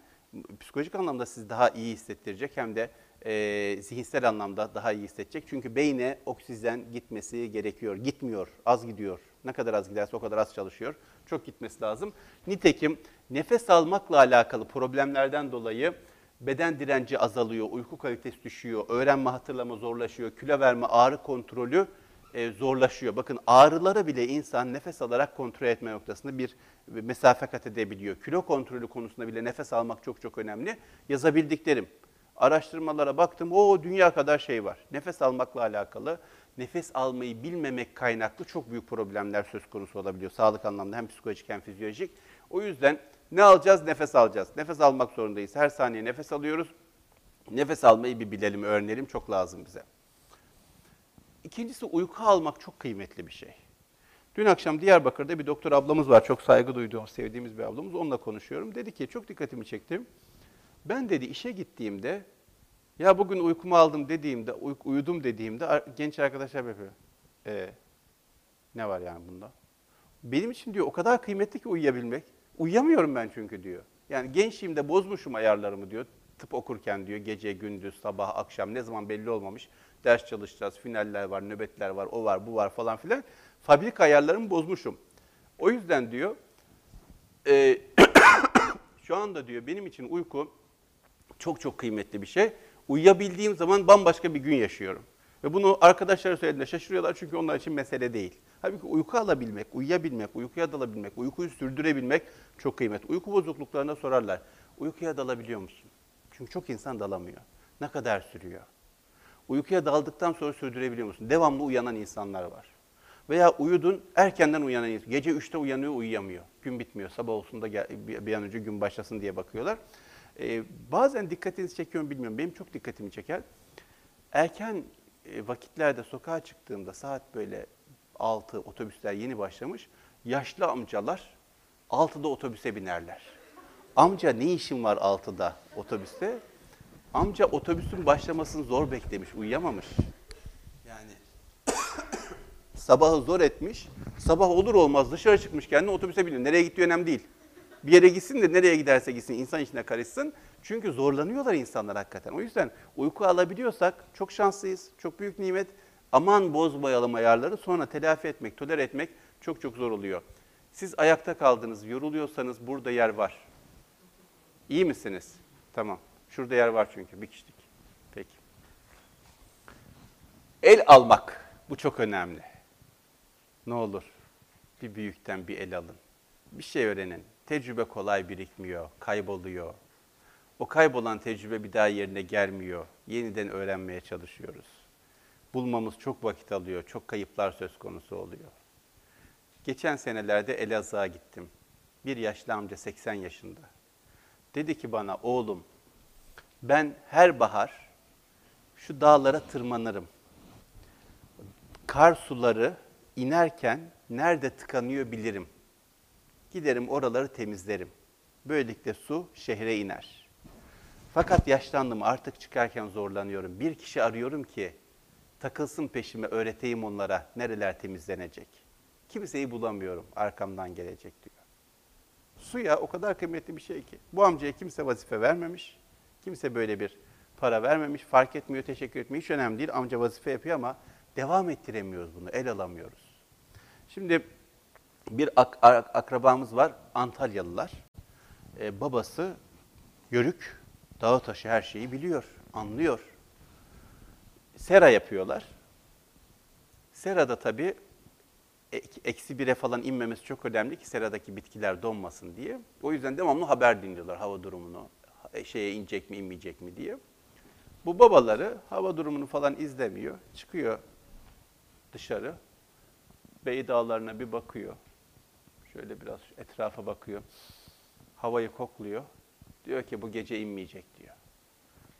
Speaker 2: psikolojik anlamda sizi daha iyi hissettirecek hem de e, zihinsel anlamda daha iyi hissedecek. Çünkü beyne oksijen gitmesi gerekiyor. Gitmiyor, az gidiyor. Ne kadar az giderse o kadar az çalışıyor. Çok gitmesi lazım. Nitekim nefes almakla alakalı problemlerden dolayı beden direnci azalıyor, uyku kalitesi düşüyor, öğrenme hatırlama zorlaşıyor, kilo verme, ağrı kontrolü e, zorlaşıyor. Bakın ağrıları bile insan nefes alarak kontrol etme noktasında bir mesafe kat edebiliyor. Kilo kontrolü konusunda bile nefes almak çok çok önemli. Yazabildiklerim. Araştırmalara baktım, o dünya kadar şey var. Nefes almakla alakalı, nefes almayı bilmemek kaynaklı çok büyük problemler söz konusu olabiliyor. Sağlık anlamda hem psikolojik hem fizyolojik. O yüzden ne alacağız? Nefes alacağız. Nefes almak zorundayız. Her saniye nefes alıyoruz. Nefes almayı bir bilelim, öğrenelim. Çok lazım bize. İkincisi uyku almak çok kıymetli bir şey. Dün akşam Diyarbakır'da bir doktor ablamız var. Çok saygı duyduğum, sevdiğimiz bir ablamız. Onunla konuşuyorum. Dedi ki çok dikkatimi çekti. Ben dedi işe gittiğimde ya bugün uykumu aldım dediğimde, uy- uyudum dediğimde genç arkadaşlar yapıyor. Ee, ne var yani bunda? Benim için diyor o kadar kıymetli ki uyuyabilmek. Uyuyamıyorum ben çünkü diyor. Yani gençliğimde bozmuşum ayarlarımı diyor. Tıp okurken diyor gece, gündüz, sabah, akşam ne zaman belli olmamış. Ders çalışacağız, finaller var, nöbetler var, o var, bu var falan filan. Fabrika ayarlarımı bozmuşum. O yüzden diyor e, şu anda diyor benim için uyku çok çok kıymetli bir şey. Uyuyabildiğim zaman bambaşka bir gün yaşıyorum. Ve bunu arkadaşlara söylediğinde şaşırıyorlar çünkü onlar için mesele değil. Halbuki uyku alabilmek, uyuyabilmek, uykuya dalabilmek, uykuyu sürdürebilmek çok kıymetli. Uyku bozukluklarına sorarlar. Uykuya dalabiliyor musun? Çünkü çok insan dalamıyor. Ne kadar sürüyor? Uykuya daldıktan sonra sürdürebiliyor musun? Devamlı uyanan insanlar var. Veya uyudun, erkenden uyanan insan. Gece 3'te uyanıyor, uyuyamıyor. Gün bitmiyor. Sabah olsun da bir an önce gün başlasın diye bakıyorlar. Ee, bazen dikkatinizi çekiyor mu bilmiyorum. Benim çok dikkatimi çeker. Erken e, vakitlerde sokağa çıktığımda saat böyle 6 otobüsler yeni başlamış. Yaşlı amcalar 6'da otobüse binerler. Amca ne işin var 6'da otobüste? Amca otobüsün başlamasını zor beklemiş, uyuyamamış. Yani Sabahı zor etmiş. Sabah olur olmaz dışarı çıkmış kendine otobüse biniyor. Nereye gittiği önemli değil. Bir yere gitsin de nereye giderse gitsin insan içine karışsın. Çünkü zorlanıyorlar insanlar hakikaten. O yüzden uyku alabiliyorsak çok şanslıyız. Çok büyük nimet. Aman bozmayalım ayarları sonra telafi etmek, tolere etmek çok çok zor oluyor. Siz ayakta kaldınız, yoruluyorsanız burada yer var. İyi misiniz? Tamam. Şurada yer var çünkü bir kişilik. Peki. El almak. Bu çok önemli. Ne olur bir büyükten bir el alın. Bir şey öğrenin. Tecrübe kolay birikmiyor, kayboluyor. O kaybolan tecrübe bir daha yerine gelmiyor. Yeniden öğrenmeye çalışıyoruz. Bulmamız çok vakit alıyor, çok kayıplar söz konusu oluyor. Geçen senelerde Elazığ'a gittim. Bir yaşlı amca 80 yaşında. Dedi ki bana oğlum ben her bahar şu dağlara tırmanırım. Kar suları inerken nerede tıkanıyor bilirim. Giderim oraları temizlerim. Böylelikle su şehre iner. Fakat yaşlandım artık çıkarken zorlanıyorum. Bir kişi arıyorum ki takılsın peşime öğreteyim onlara nereler temizlenecek. Kimseyi bulamıyorum arkamdan gelecek diyor. Suya o kadar kıymetli bir şey ki. Bu amcaya kimse vazife vermemiş. Kimse böyle bir para vermemiş. Fark etmiyor, teşekkür etmiyor. Hiç önemli değil. Amca vazife yapıyor ama devam ettiremiyoruz bunu. El alamıyoruz. Şimdi bir ak- ak- akrabamız var. Antalyalılar. Ee, babası yörük. Dağı taşı her şeyi biliyor. Anlıyor. Sera yapıyorlar. Serada tabii ek- eksi bire falan inmemesi çok önemli ki seradaki bitkiler donmasın diye. O yüzden devamlı haber dinliyorlar hava durumunu, ha- şeye inecek mi inmeyecek mi diye. Bu babaları hava durumunu falan izlemiyor. Çıkıyor dışarı. Bey dağlarına bir bakıyor. Şöyle biraz etrafa bakıyor. Havayı kokluyor. Diyor ki bu gece inmeyecek diyor.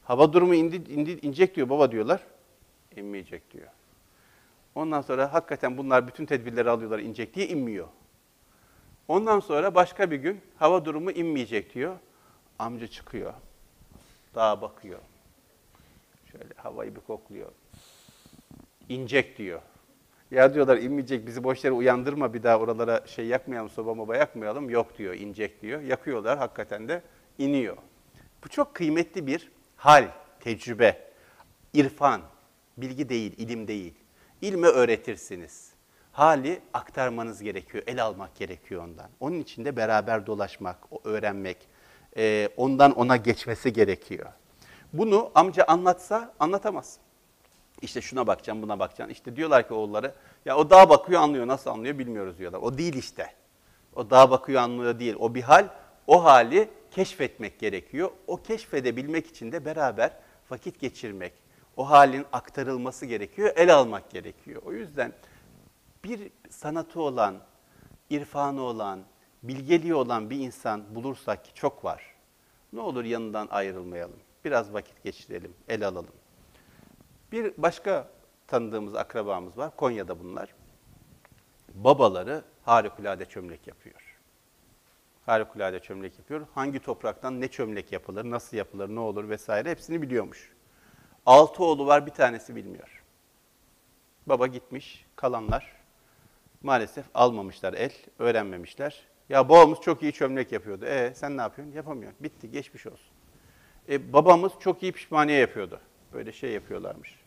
Speaker 2: Hava durumu indi, indi, inecek diyor baba diyorlar. İnmeyecek diyor. Ondan sonra hakikaten bunlar bütün tedbirleri alıyorlar inecek diye inmiyor. Ondan sonra başka bir gün hava durumu inmeyecek diyor. Amca çıkıyor. Dağa bakıyor. Şöyle havayı bir kokluyor. İnecek diyor. Ya diyorlar inmeyecek bizi boş yere uyandırma bir daha oralara şey yakmayalım soba moba yakmayalım. Yok diyor inecek diyor. Yakıyorlar hakikaten de iniyor. Bu çok kıymetli bir hal, tecrübe, irfan, bilgi değil, ilim değil. İlmi öğretirsiniz. Hali aktarmanız gerekiyor, el almak gerekiyor ondan. Onun için de beraber dolaşmak, öğrenmek, e, ondan ona geçmesi gerekiyor. Bunu amca anlatsa anlatamaz. İşte şuna bakacaksın, buna bakacaksın. İşte diyorlar ki oğulları, ya o dağa bakıyor anlıyor, nasıl anlıyor bilmiyoruz diyorlar. O değil işte. O dağa bakıyor anlıyor değil. O bir hal, o hali keşfetmek gerekiyor. O keşfedebilmek için de beraber vakit geçirmek, o halin aktarılması gerekiyor, el almak gerekiyor. O yüzden bir sanatı olan, irfanı olan, bilgeliği olan bir insan bulursak ki çok var. Ne olur yanından ayrılmayalım. Biraz vakit geçirelim, el alalım. Bir başka tanıdığımız akrabamız var. Konya'da bunlar. Babaları harikulade çömlek yapıyor. Harikulade çömlek yapıyor. Hangi topraktan ne çömlek yapılır, nasıl yapılır, ne olur vesaire hepsini biliyormuş. Altı oğlu var, bir tanesi bilmiyor. Baba gitmiş, kalanlar maalesef almamışlar el, öğrenmemişler. Ya babamız çok iyi çömlek yapıyordu. E sen ne yapıyorsun? Yapamıyorsun. Bitti, geçmiş olsun. E, babamız çok iyi pişmaniye yapıyordu. Böyle şey yapıyorlarmış.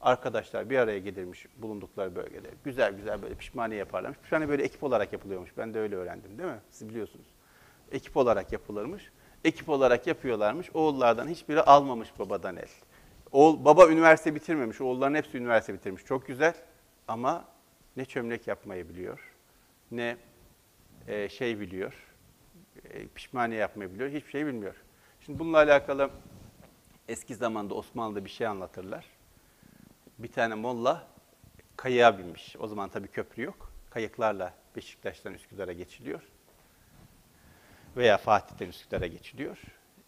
Speaker 2: Arkadaşlar bir araya gelirmiş bulundukları bölgede. Güzel güzel böyle pişmaniye yaparlarmış. Pişmaniye böyle ekip olarak yapılıyormuş. Ben de öyle öğrendim değil mi? Siz biliyorsunuz. Ekip olarak yapılırmış. Ekip olarak yapıyorlarmış. Oğullardan hiçbiri almamış babadan el. Oğul, baba üniversite bitirmemiş. Oğulların hepsi üniversite bitirmiş. Çok güzel ama ne çömlek yapmayı biliyor, ne e, şey biliyor, e, pişmaniye yapmayı biliyor, hiçbir şey bilmiyor. Şimdi bununla alakalı eski zamanda Osmanlı'da bir şey anlatırlar. Bir tane molla kayığa binmiş. O zaman tabii köprü yok. Kayıklarla Beşiktaş'tan Üsküdar'a geçiliyor. Veya Fatih'ten Üsküdar'a geçiliyor.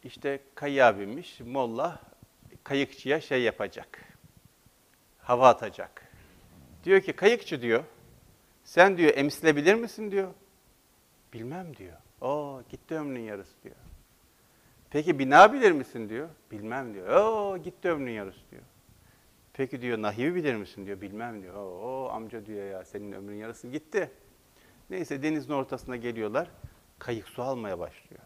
Speaker 2: İşte kayığa binmiş. Molla kayıkçıya şey yapacak. Hava atacak. Diyor ki kayıkçı diyor. Sen diyor emsilebilir misin diyor. Bilmem diyor. Oo gitti ömrünün yarısı diyor. Peki bina bilir misin diyor. Bilmem diyor. Oo gitti ömrünün yarısı diyor. Peki diyor nahivi bilir misin diyor. Bilmem diyor. O amca diyor ya senin ömrün yarısı gitti. Neyse denizin ortasına geliyorlar. Kayık su almaya başlıyor.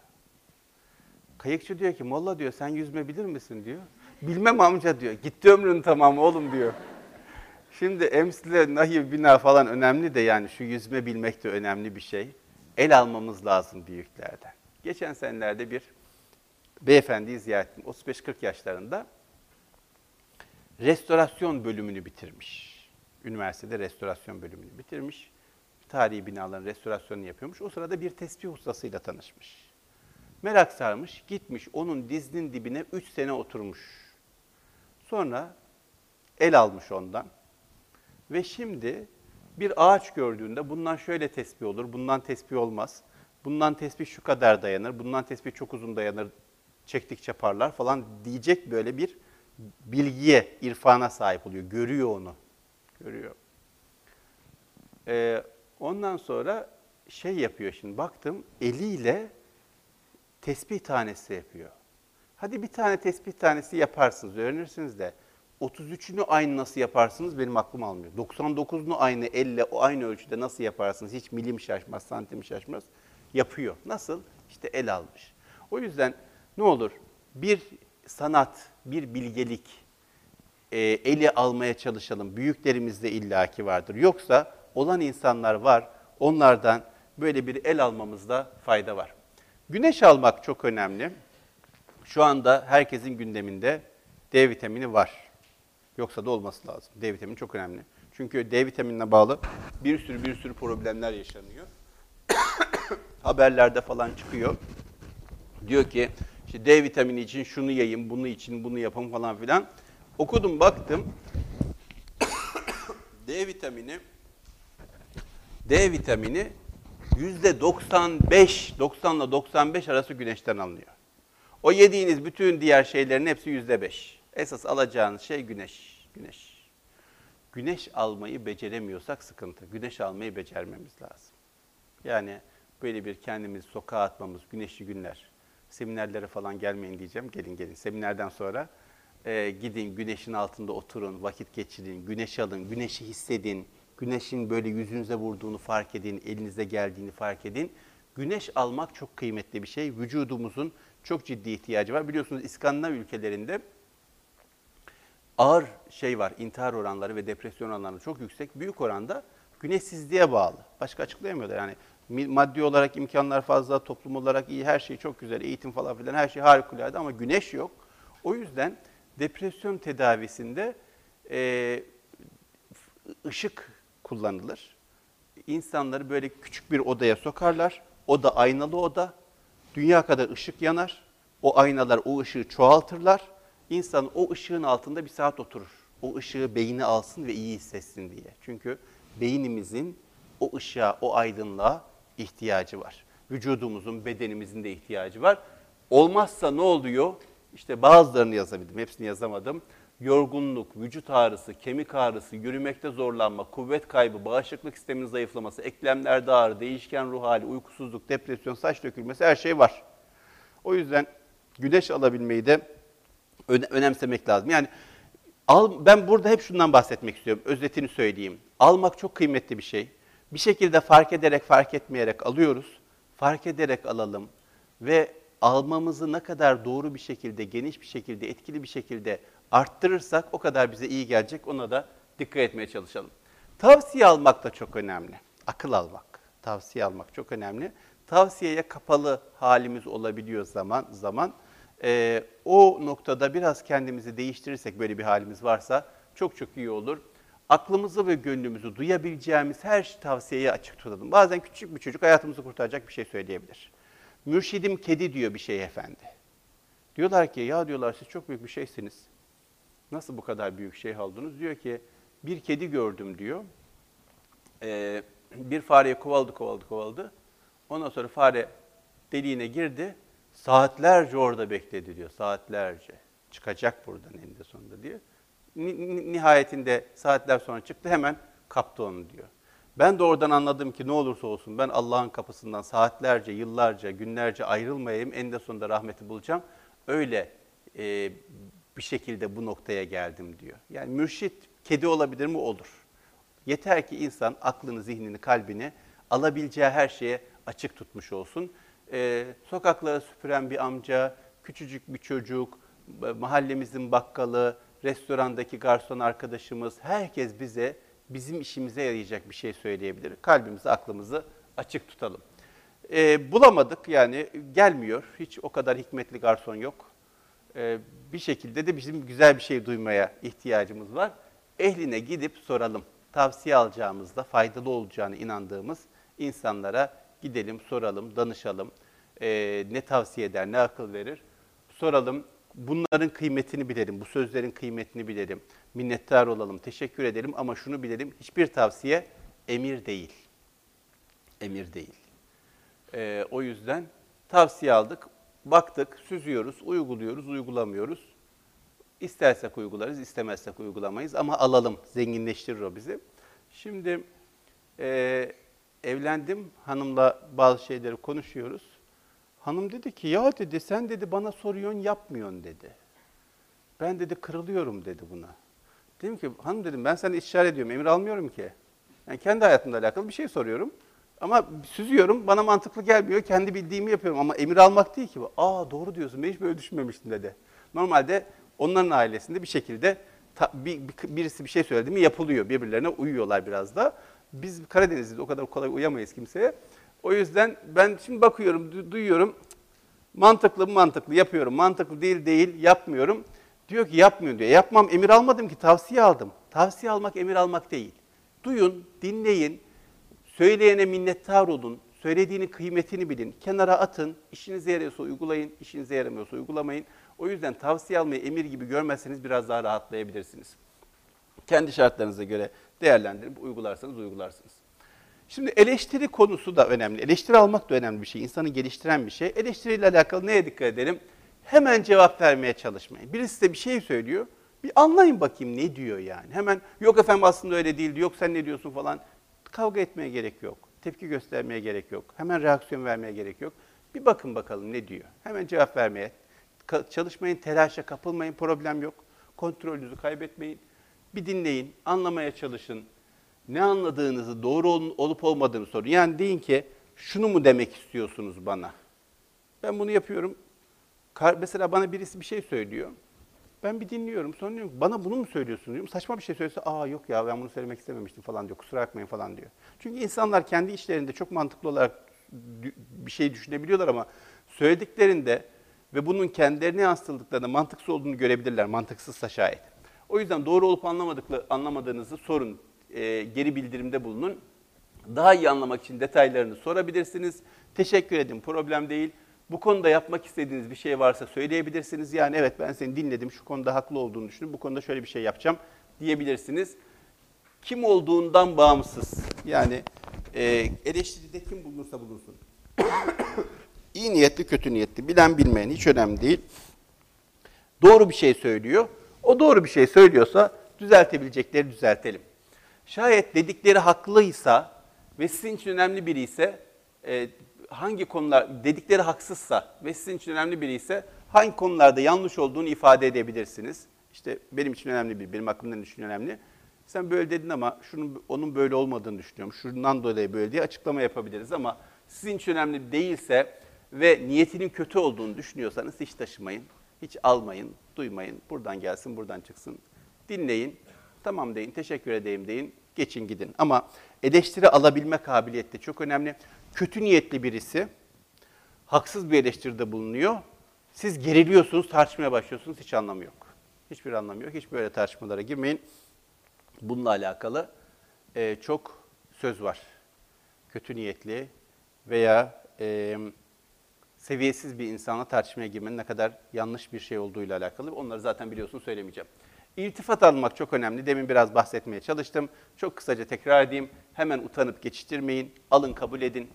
Speaker 2: Kayıkçı diyor ki Molla diyor sen yüzme bilir misin diyor. Bilmem amca diyor. Gitti ömrün tamamı oğlum diyor. Şimdi emsile, nahiv, bina falan önemli de yani şu yüzme bilmek de önemli bir şey. El almamız lazım büyüklerden. Geçen senelerde bir beyefendiyi ziyaret ettim. 35-40 yaşlarında restorasyon bölümünü bitirmiş. Üniversitede restorasyon bölümünü bitirmiş. Tarihi binaların restorasyonunu yapıyormuş. O sırada bir tesbih ustasıyla tanışmış. Merak sarmış, gitmiş onun dizinin dibine 3 sene oturmuş. Sonra el almış ondan. Ve şimdi bir ağaç gördüğünde bundan şöyle tespih olur, bundan tespih olmaz. Bundan tespih şu kadar dayanır, bundan tespih çok uzun dayanır, çektikçe parlar falan diyecek böyle bir bilgiye, irfana sahip oluyor. Görüyor onu. Görüyor. Ee, ondan sonra şey yapıyor şimdi baktım eliyle tesbih tanesi yapıyor. Hadi bir tane tesbih tanesi yaparsınız, öğrenirsiniz de 33'ünü aynı nasıl yaparsınız benim aklım almıyor. 99'unu aynı elle, o aynı ölçüde nasıl yaparsınız? Hiç milim şaşmaz, santim şaşmaz. Yapıyor. Nasıl? İşte el almış. O yüzden ne olur bir sanat, bir bilgelik e, eli almaya çalışalım. Büyüklerimizde illaki vardır. Yoksa olan insanlar var. Onlardan böyle bir el almamızda fayda var. Güneş almak çok önemli. Şu anda herkesin gündeminde D vitamini var. Yoksa da olması lazım. D vitamini çok önemli. Çünkü D vitaminine bağlı bir sürü bir sürü problemler yaşanıyor. Haberlerde falan çıkıyor. Diyor ki işte D vitamini için şunu yayın, bunu için bunu yapın falan filan. Okudum baktım. D vitamini D vitamini yüzde 95, 90 ile 95 arası güneşten alınıyor. O yediğiniz bütün diğer şeylerin hepsi yüzde 5. Esas alacağınız şey güneş. Güneş. Güneş almayı beceremiyorsak sıkıntı. Güneş almayı becermemiz lazım. Yani böyle bir kendimizi sokağa atmamız, güneşli günler. Seminerlere falan gelmeyin diyeceğim. Gelin gelin. Seminerden sonra e, gidin güneşin altında oturun, vakit geçirin, güneş alın, güneşi hissedin. Güneşin böyle yüzünüze vurduğunu fark edin, elinize geldiğini fark edin. Güneş almak çok kıymetli bir şey. Vücudumuzun çok ciddi ihtiyacı var. Biliyorsunuz İskandinav ülkelerinde ağır şey var, intihar oranları ve depresyon oranları çok yüksek. Büyük oranda güneşsizliğe bağlı. Başka açıklayamıyorlar. Yani maddi olarak imkanlar fazla, toplum olarak iyi, her şey çok güzel, eğitim falan filan her şey harikulade ama güneş yok. O yüzden depresyon tedavisinde e, ışık kullanılır. İnsanları böyle küçük bir odaya sokarlar. Oda aynalı oda. Dünya kadar ışık yanar. O aynalar o ışığı çoğaltırlar. İnsan o ışığın altında bir saat oturur. O ışığı beyni alsın ve iyi hissetsin diye. Çünkü beynimizin o ışığa, o aydınlığa ihtiyacı var. Vücudumuzun, bedenimizin de ihtiyacı var. Olmazsa ne oluyor? İşte bazılarını yazabildim, hepsini yazamadım. Yorgunluk, vücut ağrısı, kemik ağrısı, yürümekte zorlanma, kuvvet kaybı, bağışıklık sisteminin zayıflaması, eklemlerde ağrı, değişken ruh hali, uykusuzluk, depresyon, saç dökülmesi her şey var. O yüzden güneş alabilmeyi de öne- önemsemek lazım. Yani al, ben burada hep şundan bahsetmek istiyorum. Özetini söyleyeyim. Almak çok kıymetli bir şey. Bir şekilde fark ederek, fark etmeyerek alıyoruz. Fark ederek alalım ve almamızı ne kadar doğru bir şekilde, geniş bir şekilde, etkili bir şekilde arttırırsak o kadar bize iyi gelecek. Ona da dikkat etmeye çalışalım. Tavsiye almak da çok önemli. Akıl almak, tavsiye almak çok önemli. Tavsiyeye kapalı halimiz olabiliyor zaman zaman. Ee, o noktada biraz kendimizi değiştirirsek böyle bir halimiz varsa çok çok iyi olur. Aklımızı ve gönlümüzü duyabileceğimiz her tavsiyeye açık tutalım. Bazen küçük bir çocuk hayatımızı kurtaracak bir şey söyleyebilir. Mürşidim kedi diyor bir şey efendi. Diyorlar ki ya diyorlar siz çok büyük bir şeysiniz. Nasıl bu kadar büyük şey aldınız? Diyor ki bir kedi gördüm diyor. Ee, bir fareye kovaladı kovaladı kovaladı. Ondan sonra fare deliğine girdi. Saatlerce orada bekledi diyor. Saatlerce. Çıkacak buradan eninde sonunda ni- Nihayetinde saatler sonra çıktı hemen kaptı onu diyor. Ben de oradan anladım ki ne olursa olsun ben Allah'ın kapısından saatlerce, yıllarca, günlerce ayrılmayayım. Eninde sonunda rahmeti bulacağım. Öyle e, bir şekilde bu noktaya geldim diyor. Yani mürşit kedi olabilir mi? Olur. Yeter ki insan aklını, zihnini, kalbini alabileceği her şeye açık tutmuş olsun. Ee, sokaklara süpüren bir amca, küçücük bir çocuk, mahallemizin bakkalı, restorandaki garson arkadaşımız, herkes bize bizim işimize yarayacak bir şey söyleyebilir. Kalbimizi, aklımızı açık tutalım. Ee, bulamadık yani gelmiyor. Hiç o kadar hikmetli garson yok. Ee, bir şekilde de bizim güzel bir şey duymaya ihtiyacımız var. Ehline gidip soralım. Tavsiye alacağımızda faydalı olacağını inandığımız insanlara gidelim, soralım, danışalım. Ee, ne tavsiye eder, ne akıl verir? Soralım. Bunların kıymetini bilelim, bu sözlerin kıymetini bilelim. Minnettar olalım, teşekkür edelim ama şunu bilelim. Hiçbir tavsiye emir değil. Emir değil. Ee, o yüzden tavsiye aldık, baktık, süzüyoruz, uyguluyoruz, uygulamıyoruz. İstersek uygularız, istemezsek uygulamayız ama alalım, zenginleştirir o bizi. Şimdi e, evlendim, hanımla bazı şeyleri konuşuyoruz. Hanım dedi ki, ya dedi sen dedi bana soruyorsun yapmıyorsun dedi. Ben dedi kırılıyorum dedi buna. Dedim ki hanım dedim ben sana işaret ediyorum, emir almıyorum ki. Yani kendi hayatımla alakalı bir şey soruyorum. Ama süzüyorum, bana mantıklı gelmiyor. Kendi bildiğimi yapıyorum ama emir almak değil ki bu. Aa doğru diyorsun, ben hiç böyle düşünmemiştim dedi. Normalde onların ailesinde bir şekilde ta, bir, bir, birisi bir şey söyledi mi yapılıyor. Birbirlerine uyuyorlar biraz da. Biz Karadeniz'de o kadar kolay uyamayız kimseye. O yüzden ben şimdi bakıyorum, du- duyuyorum. Mantıklı mı mantıklı yapıyorum. Mantıklı değil değil yapmıyorum. Diyor ki yapmıyorum diyor. Yapmam emir almadım ki tavsiye aldım. Tavsiye almak emir almak değil. Duyun, dinleyin. Söyleyene minnettar olun. Söylediğinin kıymetini bilin. Kenara atın. İşinize yarıyorsa uygulayın. işinize yaramıyorsa uygulamayın. O yüzden tavsiye almayı emir gibi görmezseniz biraz daha rahatlayabilirsiniz. Kendi şartlarınıza göre değerlendirip uygularsanız uygularsınız. Şimdi eleştiri konusu da önemli. Eleştiri almak da önemli bir şey. İnsanı geliştiren bir şey. Eleştiriyle alakalı neye dikkat edelim? Hemen cevap vermeye çalışmayın. Birisi size bir şey söylüyor. Bir anlayın bakayım ne diyor yani. Hemen yok efendim aslında öyle değildi, yok sen ne diyorsun falan. Kavga etmeye gerek yok. Tepki göstermeye gerek yok. Hemen reaksiyon vermeye gerek yok. Bir bakın bakalım ne diyor. Hemen cevap vermeye çalışmayın, telaşa kapılmayın, problem yok. Kontrolünüzü kaybetmeyin. Bir dinleyin, anlamaya çalışın. Ne anladığınızı, doğru ol- olup olmadığını sorun. Yani deyin ki, şunu mu demek istiyorsunuz bana? Ben bunu yapıyorum. Mesela bana birisi bir şey söylüyor. Ben bir dinliyorum. Sonra diyorum bana bunu mu söylüyorsun diyorum. Saçma bir şey söylese, aa yok ya ben bunu söylemek istememiştim falan diyor. Kusura bakmayın falan diyor. Çünkü insanlar kendi işlerinde çok mantıklı olarak bir şey düşünebiliyorlar ama söylediklerinde ve bunun kendilerine yansıtıldıklarında mantıksız olduğunu görebilirler. Mantıksızsa şayet. O yüzden doğru olup anlamadıklı, anlamadığınızı sorun. E, geri bildirimde bulunun. Daha iyi anlamak için detaylarını sorabilirsiniz. Teşekkür edin, problem değil. Bu konuda yapmak istediğiniz bir şey varsa söyleyebilirsiniz. Yani evet ben seni dinledim, şu konuda haklı olduğunu düşündüm, bu konuda şöyle bir şey yapacağım diyebilirsiniz. Kim olduğundan bağımsız. Yani e, eleştiride kim bulunursa bulunsun. İyi niyetli, kötü niyetli, bilen bilmeyen hiç önemli değil. Doğru bir şey söylüyor. O doğru bir şey söylüyorsa düzeltebilecekleri düzeltelim. Şayet dedikleri haklıysa ve sizin için önemli biri ise e, hangi konular dedikleri haksızsa ve sizin için önemli biri ise hangi konularda yanlış olduğunu ifade edebilirsiniz. İşte benim için önemli bir, benim aklımdan için önemli. Sen böyle dedin ama şunun onun böyle olmadığını düşünüyorum. Şundan dolayı böyle diye açıklama yapabiliriz ama sizin için önemli değilse ve niyetinin kötü olduğunu düşünüyorsanız hiç taşımayın. Hiç almayın, duymayın. Buradan gelsin, buradan çıksın. Dinleyin. Tamam deyin, teşekkür edeyim deyin. Geçin gidin. Ama eleştiri alabilme kabiliyeti çok önemli. Kötü niyetli birisi haksız bir eleştiride bulunuyor. Siz geriliyorsunuz, tartışmaya başlıyorsunuz. Hiç anlamı yok. Hiçbir anlamı yok. Hiç böyle tartışmalara girmeyin. Bununla alakalı e, çok söz var. Kötü niyetli veya e, seviyesiz bir insanla tartışmaya girmenin ne kadar yanlış bir şey olduğuyla alakalı. Onları zaten biliyorsun söylemeyeceğim. İltifat almak çok önemli. Demin biraz bahsetmeye çalıştım. Çok kısaca tekrar edeyim. Hemen utanıp geçiştirmeyin. Alın kabul edin.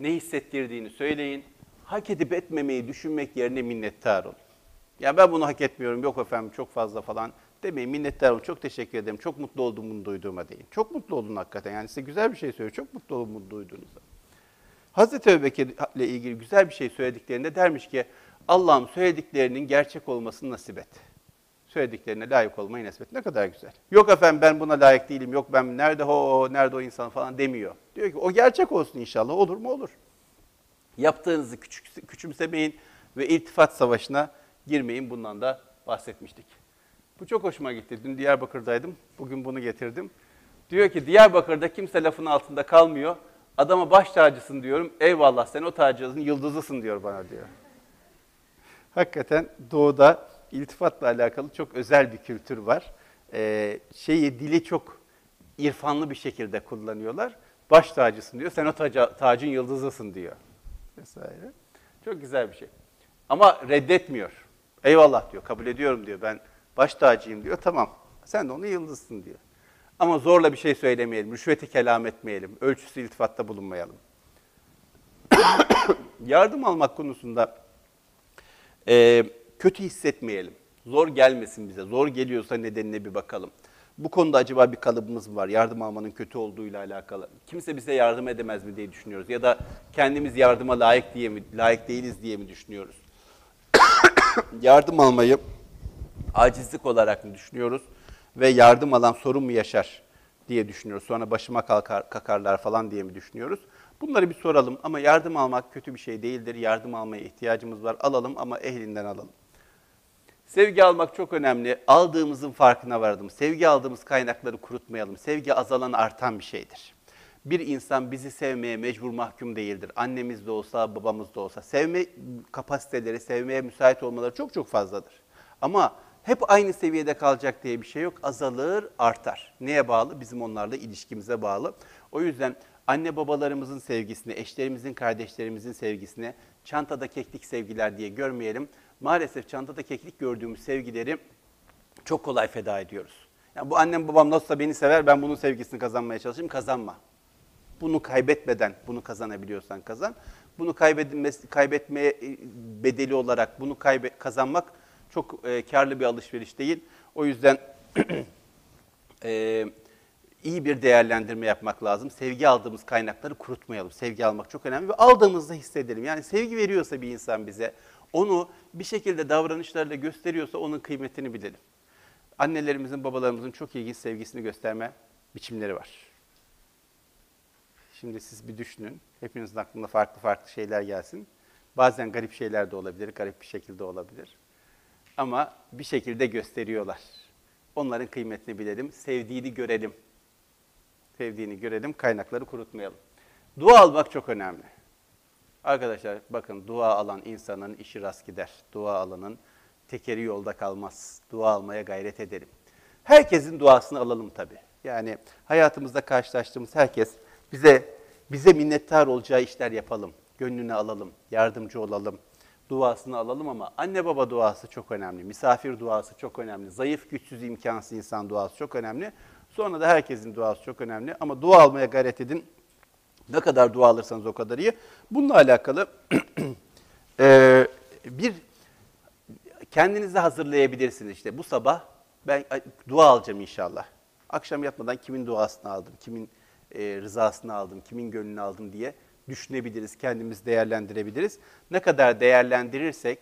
Speaker 2: Ne hissettirdiğini söyleyin. Hak edip etmemeyi düşünmek yerine minnettar olun. Ya ben bunu hak etmiyorum, yok efendim çok fazla falan demeyin. Minnettar olun, çok teşekkür ederim, çok mutlu oldum bunu duyduğuma deyin. Çok mutlu olun hakikaten. Yani size güzel bir şey söylüyor, çok mutlu olun bunu duyduğunuzda. Hazreti Ebubekir ile ilgili güzel bir şey söylediklerinde dermiş ki Allah'ım söylediklerinin gerçek olmasını nasip et. Söylediklerine layık olmayı nesbet. Ne kadar güzel. Yok efendim ben buna layık değilim. Yok ben nerede o, nerede o insan falan demiyor. Diyor ki o gerçek olsun inşallah. Olur mu? Olur. Yaptığınızı küçük, küçümsemeyin ve iltifat savaşına girmeyin. Bundan da bahsetmiştik. Bu çok hoşuma gitti. Dün Diyarbakır'daydım. Bugün bunu getirdim. Diyor ki Diyarbakır'da kimse lafın altında kalmıyor. Adama baş tacısın diyorum. Eyvallah sen o tacının yıldızısın diyor bana diyor. Hakikaten doğuda iltifatla alakalı çok özel bir kültür var. Ee, şeyi dili çok irfanlı bir şekilde kullanıyorlar. Baş tacısın diyor. Sen o taca, tacın yıldızısın diyor. Vesaire. Çok güzel bir şey. Ama reddetmiyor. Eyvallah diyor. Kabul ediyorum diyor. Ben baş tacıyım diyor. Tamam. Sen de onun yıldızsın diyor. Ama zorla bir şey söylemeyelim. Rüşveti kelam etmeyelim. Ölçüsü iltifatta bulunmayalım. Yardım almak konusunda e, kötü hissetmeyelim. Zor gelmesin bize. Zor geliyorsa nedenine bir bakalım. Bu konuda acaba bir kalıbımız mı var? Yardım almanın kötü olduğuyla alakalı. Kimse bize yardım edemez mi diye düşünüyoruz. Ya da kendimiz yardıma layık diye mi, layık değiliz diye mi düşünüyoruz? yardım almayı acizlik olarak mı düşünüyoruz? Ve yardım alan sorun mu yaşar diye düşünüyoruz. Sonra başıma kalkar, kakarlar falan diye mi düşünüyoruz? Bunları bir soralım ama yardım almak kötü bir şey değildir. Yardım almaya ihtiyacımız var. Alalım ama ehlinden alalım. Sevgi almak çok önemli. Aldığımızın farkına vardım. Sevgi aldığımız kaynakları kurutmayalım. Sevgi azalan artan bir şeydir. Bir insan bizi sevmeye mecbur mahkum değildir. Annemiz de olsa, babamız da olsa. Sevme kapasiteleri, sevmeye müsait olmaları çok çok fazladır. Ama hep aynı seviyede kalacak diye bir şey yok. Azalır, artar. Neye bağlı? Bizim onlarla ilişkimize bağlı. O yüzden anne babalarımızın sevgisini, eşlerimizin, kardeşlerimizin sevgisini çantada keklik sevgiler diye görmeyelim. Maalesef çantada keklik gördüğümüz sevgileri çok kolay feda ediyoruz. Yani bu annem babam nasılsa beni sever, ben bunun sevgisini kazanmaya çalışayım, kazanma. Bunu kaybetmeden, bunu kazanabiliyorsan kazan. Bunu kaybetmeye bedeli olarak bunu kaybe, kazanmak çok e, karlı bir alışveriş değil. O yüzden e, iyi bir değerlendirme yapmak lazım. Sevgi aldığımız kaynakları kurutmayalım. Sevgi almak çok önemli ve aldığımızda hissedelim. Yani sevgi veriyorsa bir insan bize, onu bir şekilde davranışlarıyla gösteriyorsa onun kıymetini bilelim. Annelerimizin, babalarımızın çok ilginç sevgisini gösterme biçimleri var. Şimdi siz bir düşünün. Hepinizin aklında farklı farklı şeyler gelsin. Bazen garip şeyler de olabilir, garip bir şekilde olabilir. Ama bir şekilde gösteriyorlar. Onların kıymetini bilelim, sevdiğini görelim. Sevdiğini görelim, kaynakları kurutmayalım. Dua almak çok önemli. Arkadaşlar bakın dua alan insanın işi rast gider. Dua alanın tekeri yolda kalmaz. Dua almaya gayret edelim. Herkesin duasını alalım tabii. Yani hayatımızda karşılaştığımız herkes bize bize minnettar olacağı işler yapalım. Gönlünü alalım, yardımcı olalım, duasını alalım ama anne baba duası çok önemli, misafir duası çok önemli, zayıf, güçsüz, imkansız insan duası çok önemli. Sonra da herkesin duası çok önemli ama dua almaya gayret edin. Ne kadar dua alırsanız o kadar iyi. Bununla alakalı e, bir kendinizi hazırlayabilirsiniz. İşte bu sabah ben dua alacağım inşallah. Akşam yatmadan kimin duasını aldım, kimin e, rızasını aldım, kimin gönlünü aldım diye düşünebiliriz, kendimiz değerlendirebiliriz. Ne kadar değerlendirirsek,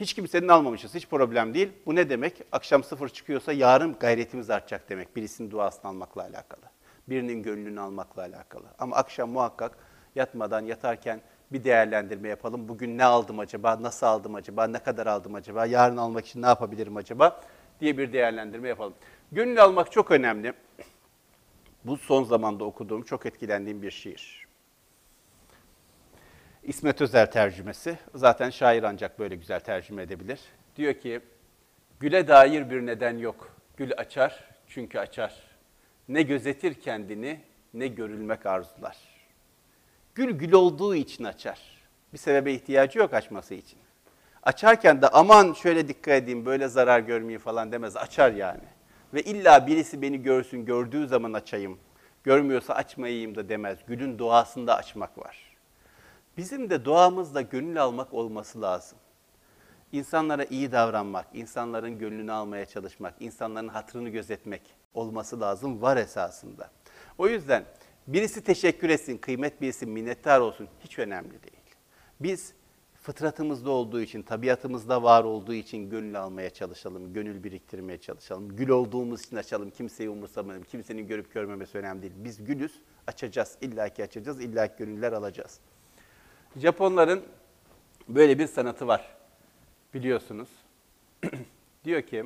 Speaker 2: hiç kimsenin almamışız, hiç problem değil. Bu ne demek? Akşam sıfır çıkıyorsa yarın gayretimiz artacak demek. Birisinin duasını almakla alakalı, birinin gönlünü almakla alakalı. Ama akşam muhakkak yatmadan, yatarken bir değerlendirme yapalım. Bugün ne aldım acaba, nasıl aldım acaba, ne kadar aldım acaba, yarın almak için ne yapabilirim acaba diye bir değerlendirme yapalım. Gönül almak çok önemli. Bu son zamanda okuduğum, çok etkilendiğim bir şiir. İsmet Özel tercümesi. Zaten şair ancak böyle güzel tercüme edebilir. Diyor ki, güle dair bir neden yok. Gül açar çünkü açar. Ne gözetir kendini, ne görülmek arzular. Gül gül olduğu için açar. Bir sebebe ihtiyacı yok açması için. Açarken de aman şöyle dikkat edeyim, böyle zarar görmeyeyim falan demez. Açar yani. Ve illa birisi beni görsün, gördüğü zaman açayım. Görmüyorsa açmayayım da demez. Gülün doğasında açmak var. Bizim de doğamızda gönül almak olması lazım. İnsanlara iyi davranmak, insanların gönlünü almaya çalışmak, insanların hatırını gözetmek olması lazım, var esasında. O yüzden birisi teşekkür etsin, kıymet bilsin, minnettar olsun hiç önemli değil. Biz fıtratımızda olduğu için, tabiatımızda var olduğu için gönül almaya çalışalım, gönül biriktirmeye çalışalım. Gül olduğumuz için açalım, kimseyi umursamayalım, kimsenin görüp görmemesi önemli değil. Biz gülüz, açacağız, illaki açacağız, illaki gönüller alacağız. Japonların böyle bir sanatı var, biliyorsunuz. Diyor ki,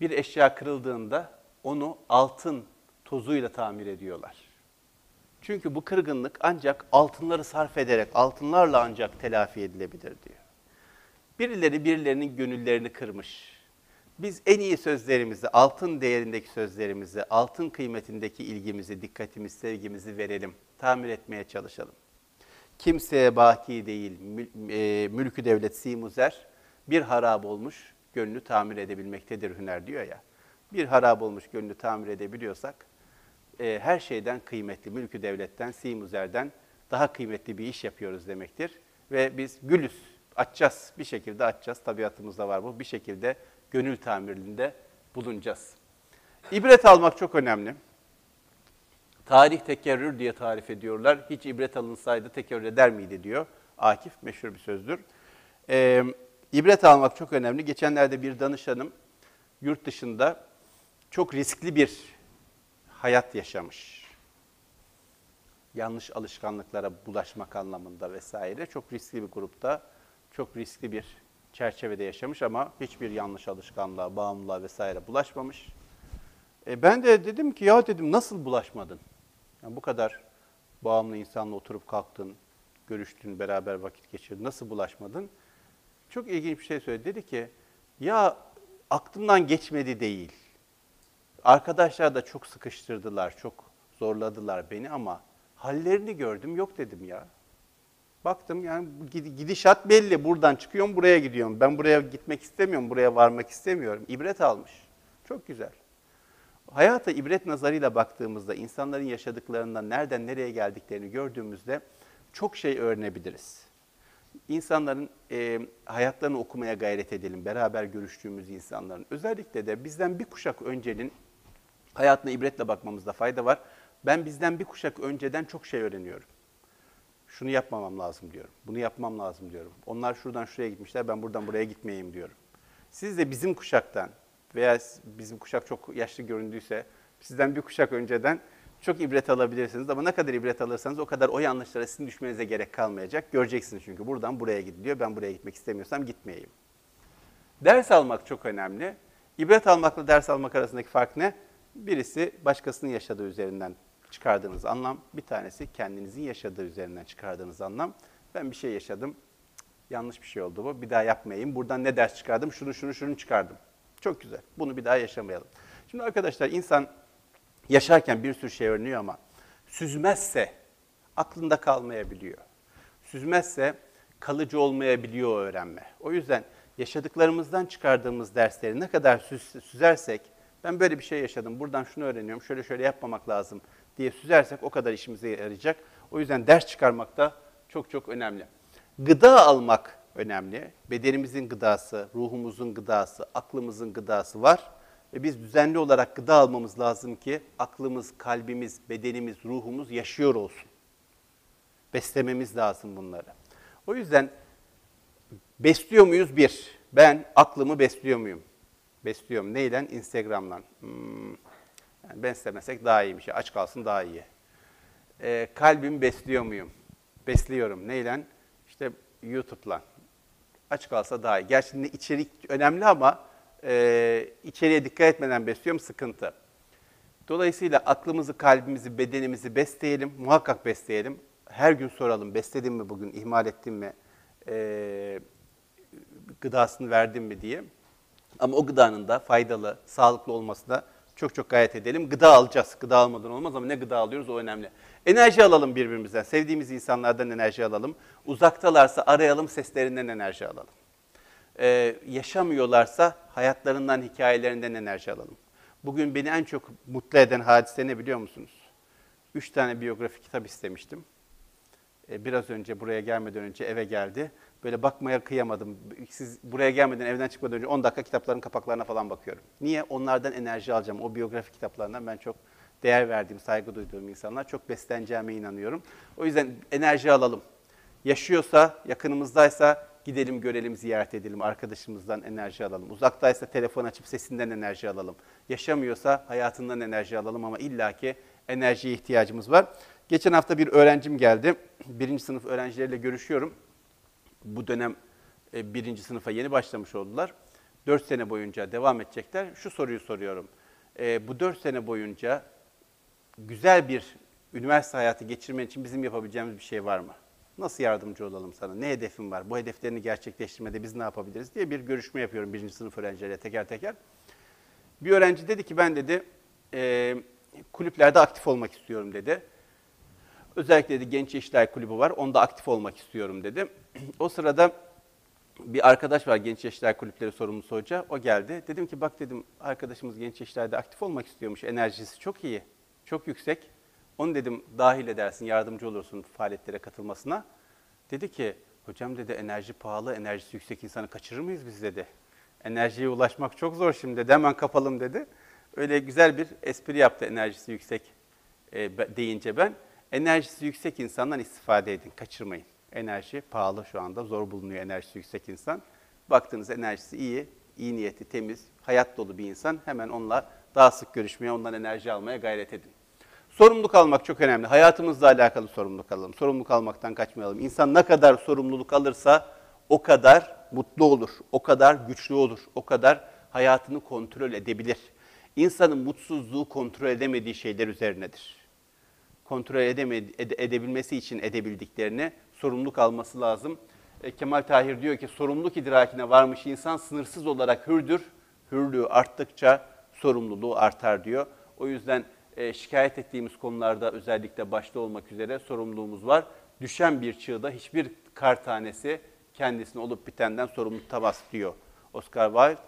Speaker 2: bir eşya kırıldığında onu altın tozuyla tamir ediyorlar. Çünkü bu kırgınlık ancak altınları sarf ederek, altınlarla ancak telafi edilebilir diyor. Birileri birilerinin gönüllerini kırmış. Biz en iyi sözlerimizi, altın değerindeki sözlerimizi, altın kıymetindeki ilgimizi, dikkatimizi, sevgimizi verelim. Tamir etmeye çalışalım. Kimseye baki değil, e, mülkü devlet simuzer, bir harap olmuş gönlü tamir edebilmektedir hüner diyor ya. Bir harap olmuş gönlü tamir edebiliyorsak, e, her şeyden kıymetli, mülkü devletten, simuzerden daha kıymetli bir iş yapıyoruz demektir. Ve biz gülüz, açacağız, bir şekilde açacağız. Tabiatımızda var bu, bir şekilde gönül tamirinde bulunacağız. İbret almak çok önemli. Tarih tekerrür diye tarif ediyorlar. Hiç ibret alınsaydı tekerrür eder miydi diyor. Akif meşhur bir sözdür. Ee, ibret almak çok önemli. Geçenlerde bir danışanım yurt dışında çok riskli bir hayat yaşamış. Yanlış alışkanlıklara bulaşmak anlamında vesaire. Çok riskli bir grupta, çok riskli bir çerçevede yaşamış ama hiçbir yanlış alışkanlığa, bağımlılığa vesaire bulaşmamış. E ben de dedim ki ya dedim nasıl bulaşmadın? Yani bu kadar bağımlı insanla oturup kalktın, görüştün, beraber vakit geçirdin. Nasıl bulaşmadın? Çok ilginç bir şey söyledi. Dedi ki ya aklımdan geçmedi değil. Arkadaşlar da çok sıkıştırdılar, çok zorladılar beni ama hallerini gördüm yok dedim ya. Baktım yani gidişat belli. Buradan çıkıyorum, buraya gidiyorum. Ben buraya gitmek istemiyorum, buraya varmak istemiyorum. İbret almış. Çok güzel. Hayata ibret nazarıyla baktığımızda, insanların yaşadıklarından nereden nereye geldiklerini gördüğümüzde çok şey öğrenebiliriz. İnsanların e, hayatlarını okumaya gayret edelim, beraber görüştüğümüz insanların. Özellikle de bizden bir kuşak öncenin hayatına ibretle bakmamızda fayda var. Ben bizden bir kuşak önceden çok şey öğreniyorum. Şunu yapmamam lazım diyorum. Bunu yapmam lazım diyorum. Onlar şuradan şuraya gitmişler, ben buradan buraya gitmeyeyim diyorum. Siz de bizim kuşaktan veya bizim kuşak çok yaşlı göründüyse sizden bir kuşak önceden çok ibret alabilirsiniz. Ama ne kadar ibret alırsanız o kadar o yanlışlara sizin düşmenize gerek kalmayacak. Göreceksiniz çünkü buradan buraya gidiliyor. Ben buraya gitmek istemiyorsam gitmeyeyim. Ders almak çok önemli. İbret almakla ders almak arasındaki fark ne? Birisi başkasının yaşadığı üzerinden çıkardığınız anlam, bir tanesi kendinizin yaşadığı üzerinden çıkardığınız anlam. Ben bir şey yaşadım, yanlış bir şey oldu bu, bir daha yapmayayım. Buradan ne ders çıkardım? Şunu, şunu, şunu çıkardım. Çok güzel, bunu bir daha yaşamayalım. Şimdi arkadaşlar insan yaşarken bir sürü şey öğreniyor ama süzmezse aklında kalmayabiliyor. Süzmezse kalıcı olmayabiliyor öğrenme. O yüzden yaşadıklarımızdan çıkardığımız dersleri ne kadar süz- süzersek, ben böyle bir şey yaşadım, buradan şunu öğreniyorum, şöyle şöyle yapmamak lazım diye süzersek o kadar işimize yarayacak. O yüzden ders çıkarmak da çok çok önemli. Gıda almak önemli. Bedenimizin gıdası, ruhumuzun gıdası, aklımızın gıdası var. Ve biz düzenli olarak gıda almamız lazım ki aklımız, kalbimiz, bedenimiz, ruhumuz yaşıyor olsun. Beslememiz lazım bunları. O yüzden besliyor muyuz? Bir, ben aklımı besliyor muyum? Besliyorum. Neyle? Instagram'dan. Hmm, yani beslemesek daha iyiymiş. Aç kalsın daha iyi. Ee, kalbimi besliyor muyum? Besliyorum. Neyle? İşte YouTube'la. Aç kalsa daha iyi. Gerçi içerik önemli ama e, içeriye dikkat etmeden besliyorum sıkıntı. Dolayısıyla aklımızı, kalbimizi, bedenimizi besleyelim. Muhakkak besleyelim. Her gün soralım. Besledim mi bugün? ihmal ettim mi? Ee, gıdasını verdim mi diye. Ama o gıdanın da faydalı, sağlıklı olmasına çok çok gayret edelim. Gıda alacağız. Gıda almadan olmaz ama ne gıda alıyoruz o önemli. Enerji alalım birbirimizden. Sevdiğimiz insanlardan enerji alalım. Uzaktalarsa arayalım, seslerinden enerji alalım. Ee, yaşamıyorlarsa hayatlarından, hikayelerinden enerji alalım. Bugün beni en çok mutlu eden hadise ne biliyor musunuz? Üç tane biyografi kitap istemiştim. Ee, biraz önce buraya gelmeden önce eve geldi. Böyle bakmaya kıyamadım. Siz buraya gelmeden evden çıkmadan önce 10 dakika kitapların kapaklarına falan bakıyorum. Niye? Onlardan enerji alacağım. O biyografi kitaplarından ben çok değer verdiğim, saygı duyduğum insanlar. Çok besleneceğime inanıyorum. O yüzden enerji alalım. Yaşıyorsa, yakınımızdaysa gidelim görelim, ziyaret edelim, arkadaşımızdan enerji alalım. Uzaktaysa telefon açıp sesinden enerji alalım. Yaşamıyorsa hayatından enerji alalım ama illaki enerjiye ihtiyacımız var. Geçen hafta bir öğrencim geldi. Birinci sınıf öğrencileriyle görüşüyorum. Bu dönem e, birinci sınıfa yeni başlamış oldular. Dört sene boyunca devam edecekler. Şu soruyu soruyorum. E, bu dört sene boyunca güzel bir üniversite hayatı geçirmen için bizim yapabileceğimiz bir şey var mı? Nasıl yardımcı olalım sana? Ne hedefin var? Bu hedeflerini gerçekleştirmede biz ne yapabiliriz diye bir görüşme yapıyorum birinci sınıf öğrencileriyle teker teker. Bir öğrenci dedi ki ben dedi e, kulüplerde aktif olmak istiyorum dedi. Özellikle dedi Genç İşler Kulübü var. Onda aktif olmak istiyorum dedi. O sırada bir arkadaş var Genç Yaşlar Kulüpleri sorumlusu hoca. O geldi. Dedim ki bak dedim arkadaşımız Genç Yaşlar'da aktif olmak istiyormuş. Enerjisi çok iyi. Çok yüksek. Onu dedim dahil edersin, yardımcı olursun faaliyetlere katılmasına. Dedi ki hocam dedi enerji pahalı, enerjisi yüksek insanı kaçırır mıyız biz dedi. Enerjiye ulaşmak çok zor şimdi dedi. Hemen kapalım dedi. Öyle güzel bir espri yaptı enerjisi yüksek e, deyince ben. Enerjisi yüksek insandan istifade edin, kaçırmayın. Enerji pahalı şu anda, zor bulunuyor enerjisi yüksek insan. Baktığınız enerjisi iyi, iyi niyeti, temiz, hayat dolu bir insan. Hemen onunla daha sık görüşmeye, ondan enerji almaya gayret edin. Sorumluluk almak çok önemli. Hayatımızla alakalı sorumluluk alalım. Sorumluluk almaktan kaçmayalım. İnsan ne kadar sorumluluk alırsa o kadar mutlu olur, o kadar güçlü olur, o kadar hayatını kontrol edebilir. İnsanın mutsuzluğu kontrol edemediği şeyler üzerinedir kontrol edemedi, ede- edebilmesi için edebildiklerini sorumluluk alması lazım. E, Kemal Tahir diyor ki sorumluluk idrakine varmış insan sınırsız olarak hürdür. Hürlüğü arttıkça sorumluluğu artar diyor. O yüzden e, şikayet ettiğimiz konularda özellikle başta olmak üzere sorumluluğumuz var. Düşen bir çığda hiçbir kar tanesi kendisine olup bitenden sorumlu tutamaz diyor Oscar Wilde.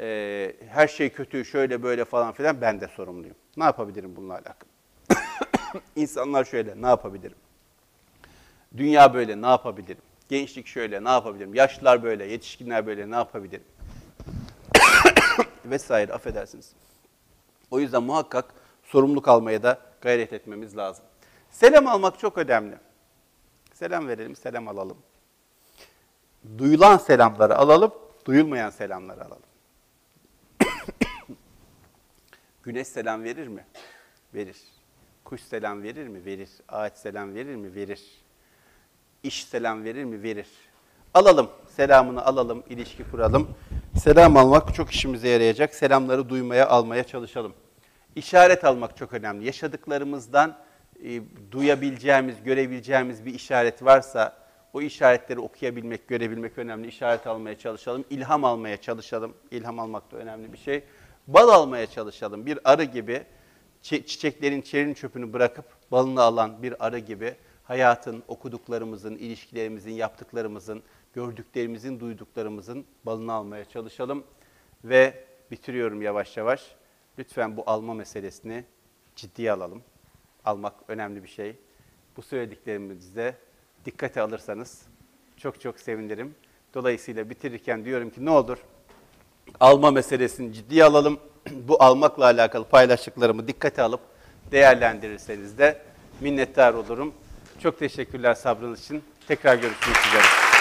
Speaker 2: E, her şey kötü, şöyle böyle falan filan ben de sorumluyum. Ne yapabilirim bununla alakalı? İnsanlar şöyle ne yapabilirim? Dünya böyle ne yapabilirim? Gençlik şöyle ne yapabilirim? Yaşlılar böyle, yetişkinler böyle ne yapabilirim? Vesaire affedersiniz. O yüzden muhakkak sorumluluk almaya da gayret etmemiz lazım. Selam almak çok önemli. Selam verelim, selam alalım. Duyulan selamları alalım, duyulmayan selamları alalım. Güneş selam verir mi? Verir. Kuş selam verir mi? Verir. Ağaç selam verir mi? Verir. İş selam verir mi? Verir. Alalım, selamını alalım, ilişki kuralım. Selam almak çok işimize yarayacak. Selamları duymaya, almaya çalışalım. İşaret almak çok önemli. Yaşadıklarımızdan e, duyabileceğimiz, görebileceğimiz bir işaret varsa o işaretleri okuyabilmek, görebilmek önemli. İşaret almaya çalışalım, ilham almaya çalışalım. İlham almak da önemli bir şey. Bal almaya çalışalım. Bir arı gibi çiçeklerin çerin çöpünü bırakıp balını alan bir arı gibi hayatın, okuduklarımızın, ilişkilerimizin, yaptıklarımızın, gördüklerimizin, duyduklarımızın balını almaya çalışalım. Ve bitiriyorum yavaş yavaş. Lütfen bu alma meselesini ciddiye alalım. Almak önemli bir şey. Bu söylediklerimizi de dikkate alırsanız çok çok sevinirim. Dolayısıyla bitirirken diyorum ki ne olur alma meselesini ciddiye alalım. Bu almakla alakalı paylaştıklarımı dikkate alıp değerlendirirseniz de minnettar olurum. Çok teşekkürler sabrınız için. Tekrar görüşmek üzere.